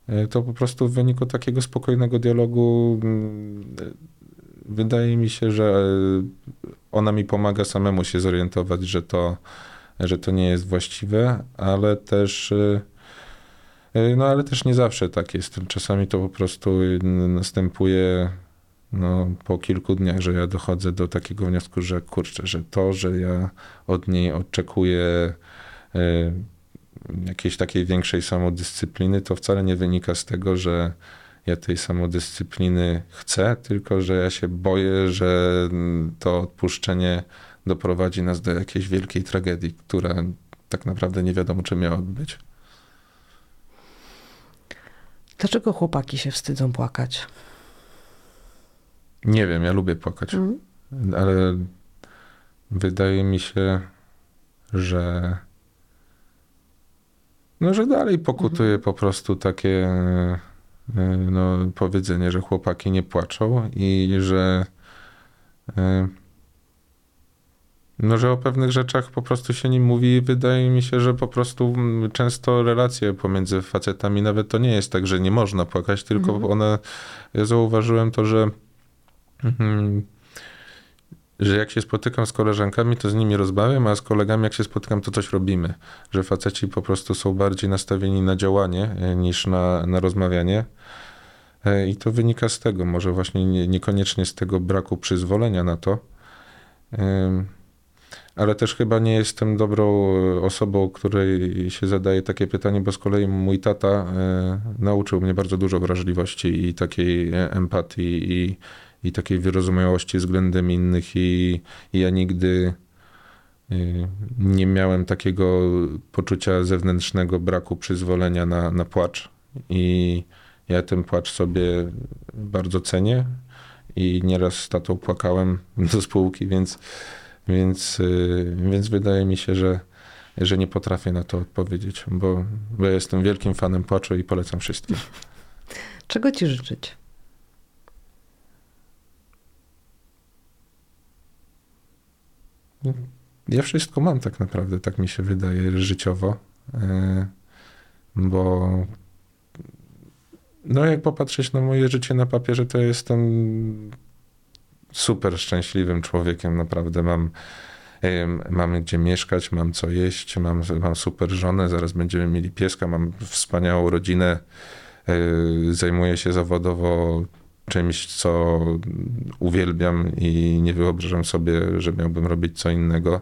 C: e, to po prostu w wyniku takiego spokojnego dialogu mm, wydaje mi się, że e, ona mi pomaga samemu się zorientować, że to, że to nie jest właściwe, ale też e, no ale też nie zawsze tak jest. Czasami to po prostu y, następuje no, po kilku dniach, że ja dochodzę do takiego wniosku, że kurczę, że to, że ja od niej oczekuję jakiejś takiej większej samodyscypliny, to wcale nie wynika z tego, że ja tej samodyscypliny chcę, tylko że ja się boję, że mm, to odpuszczenie doprowadzi nas do jakiejś wielkiej tragedii, która tak naprawdę nie wiadomo, czy miałaby być.
D: Dlaczego chłopaki się wstydzą płakać?
C: Nie wiem, ja lubię płakać,
D: Mhm.
C: ale wydaje mi się, że no, że dalej pokutuje po prostu takie e, no, powiedzenie, że chłopaki nie płaczą i że e, no, że o pewnych rzeczach po prostu się nie mówi i wydaje mi się, że po prostu często relacje pomiędzy facetami, nawet to nie jest tak, że nie można płakać, tylko
D: Mhm.
C: one, ja zauważyłem to, że Mhm. Że jak się spotykam z koleżankami, to z nimi rozmawiam, a z kolegami, jak się spotykam, to coś robimy. Że faceci po prostu są bardziej nastawieni na działanie e, niż na, na rozmawianie. E, I to wynika z tego, może właśnie nie, niekoniecznie z tego braku przyzwolenia na to. Ale też chyba nie jestem dobrą e, osobą, której się zadaje takie pytanie, bo z kolei mój tata nauczył mnie bardzo dużo wrażliwości i takiej empatii i, i takiej wyrozumiałości względem innych i, i ja nigdy y, nie miałem takiego poczucia zewnętrznego braku przyzwolenia na, na płacz i ja ten płacz sobie bardzo cenię i nieraz z tatą płakałem do spółki, więc, więc, y, więc wydaje mi się, że, że nie potrafię na to odpowiedzieć, bo, bo ja jestem wielkim fanem płaczu i polecam wszystkim.
D: Czego ci życzyć?
C: Ja wszystko mam tak naprawdę, tak mi się wydaje, życiowo. E, Bo no jak popatrzeć na moje życie na papierze, to jestem super szczęśliwym człowiekiem, naprawdę mam em, mam gdzie mieszkać, mam co jeść, mam, mam super żonę, zaraz będziemy mieli pieska, mam wspaniałą rodzinę, e, zajmuję się zawodowo czymś, co uwielbiam i nie wyobrażam sobie, że miałbym robić co innego.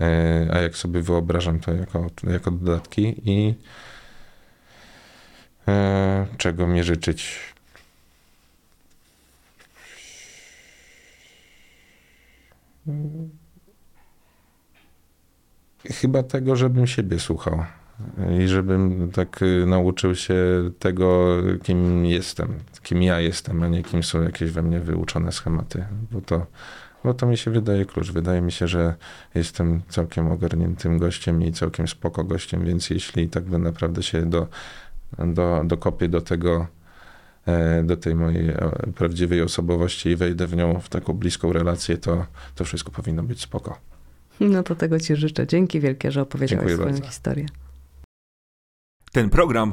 C: E, A jak sobie wyobrażam to jako, jako dodatki i e, czego mi życzyć? Chyba tego, żebym siebie słuchał i żebym tak nauczył się tego, kim jestem, kim ja jestem, a nie kim są jakieś we mnie wyuczone schematy, bo to, bo to mi się wydaje klucz. Wydaje mi się, że jestem całkiem ogarniętym gościem i całkiem spoko gościem, więc jeśli tak by naprawdę się do, do, dokopię do tego, e, do tej mojej e, prawdziwej osobowości i wejdę w nią w taką bliską relację, to, to wszystko powinno być spoko.
D: No to tego ci życzę. Dzięki wielkie, że opowiedziałeś
C: Dziękuję
D: swoją
C: bardzo.
D: historię.
A: Ten program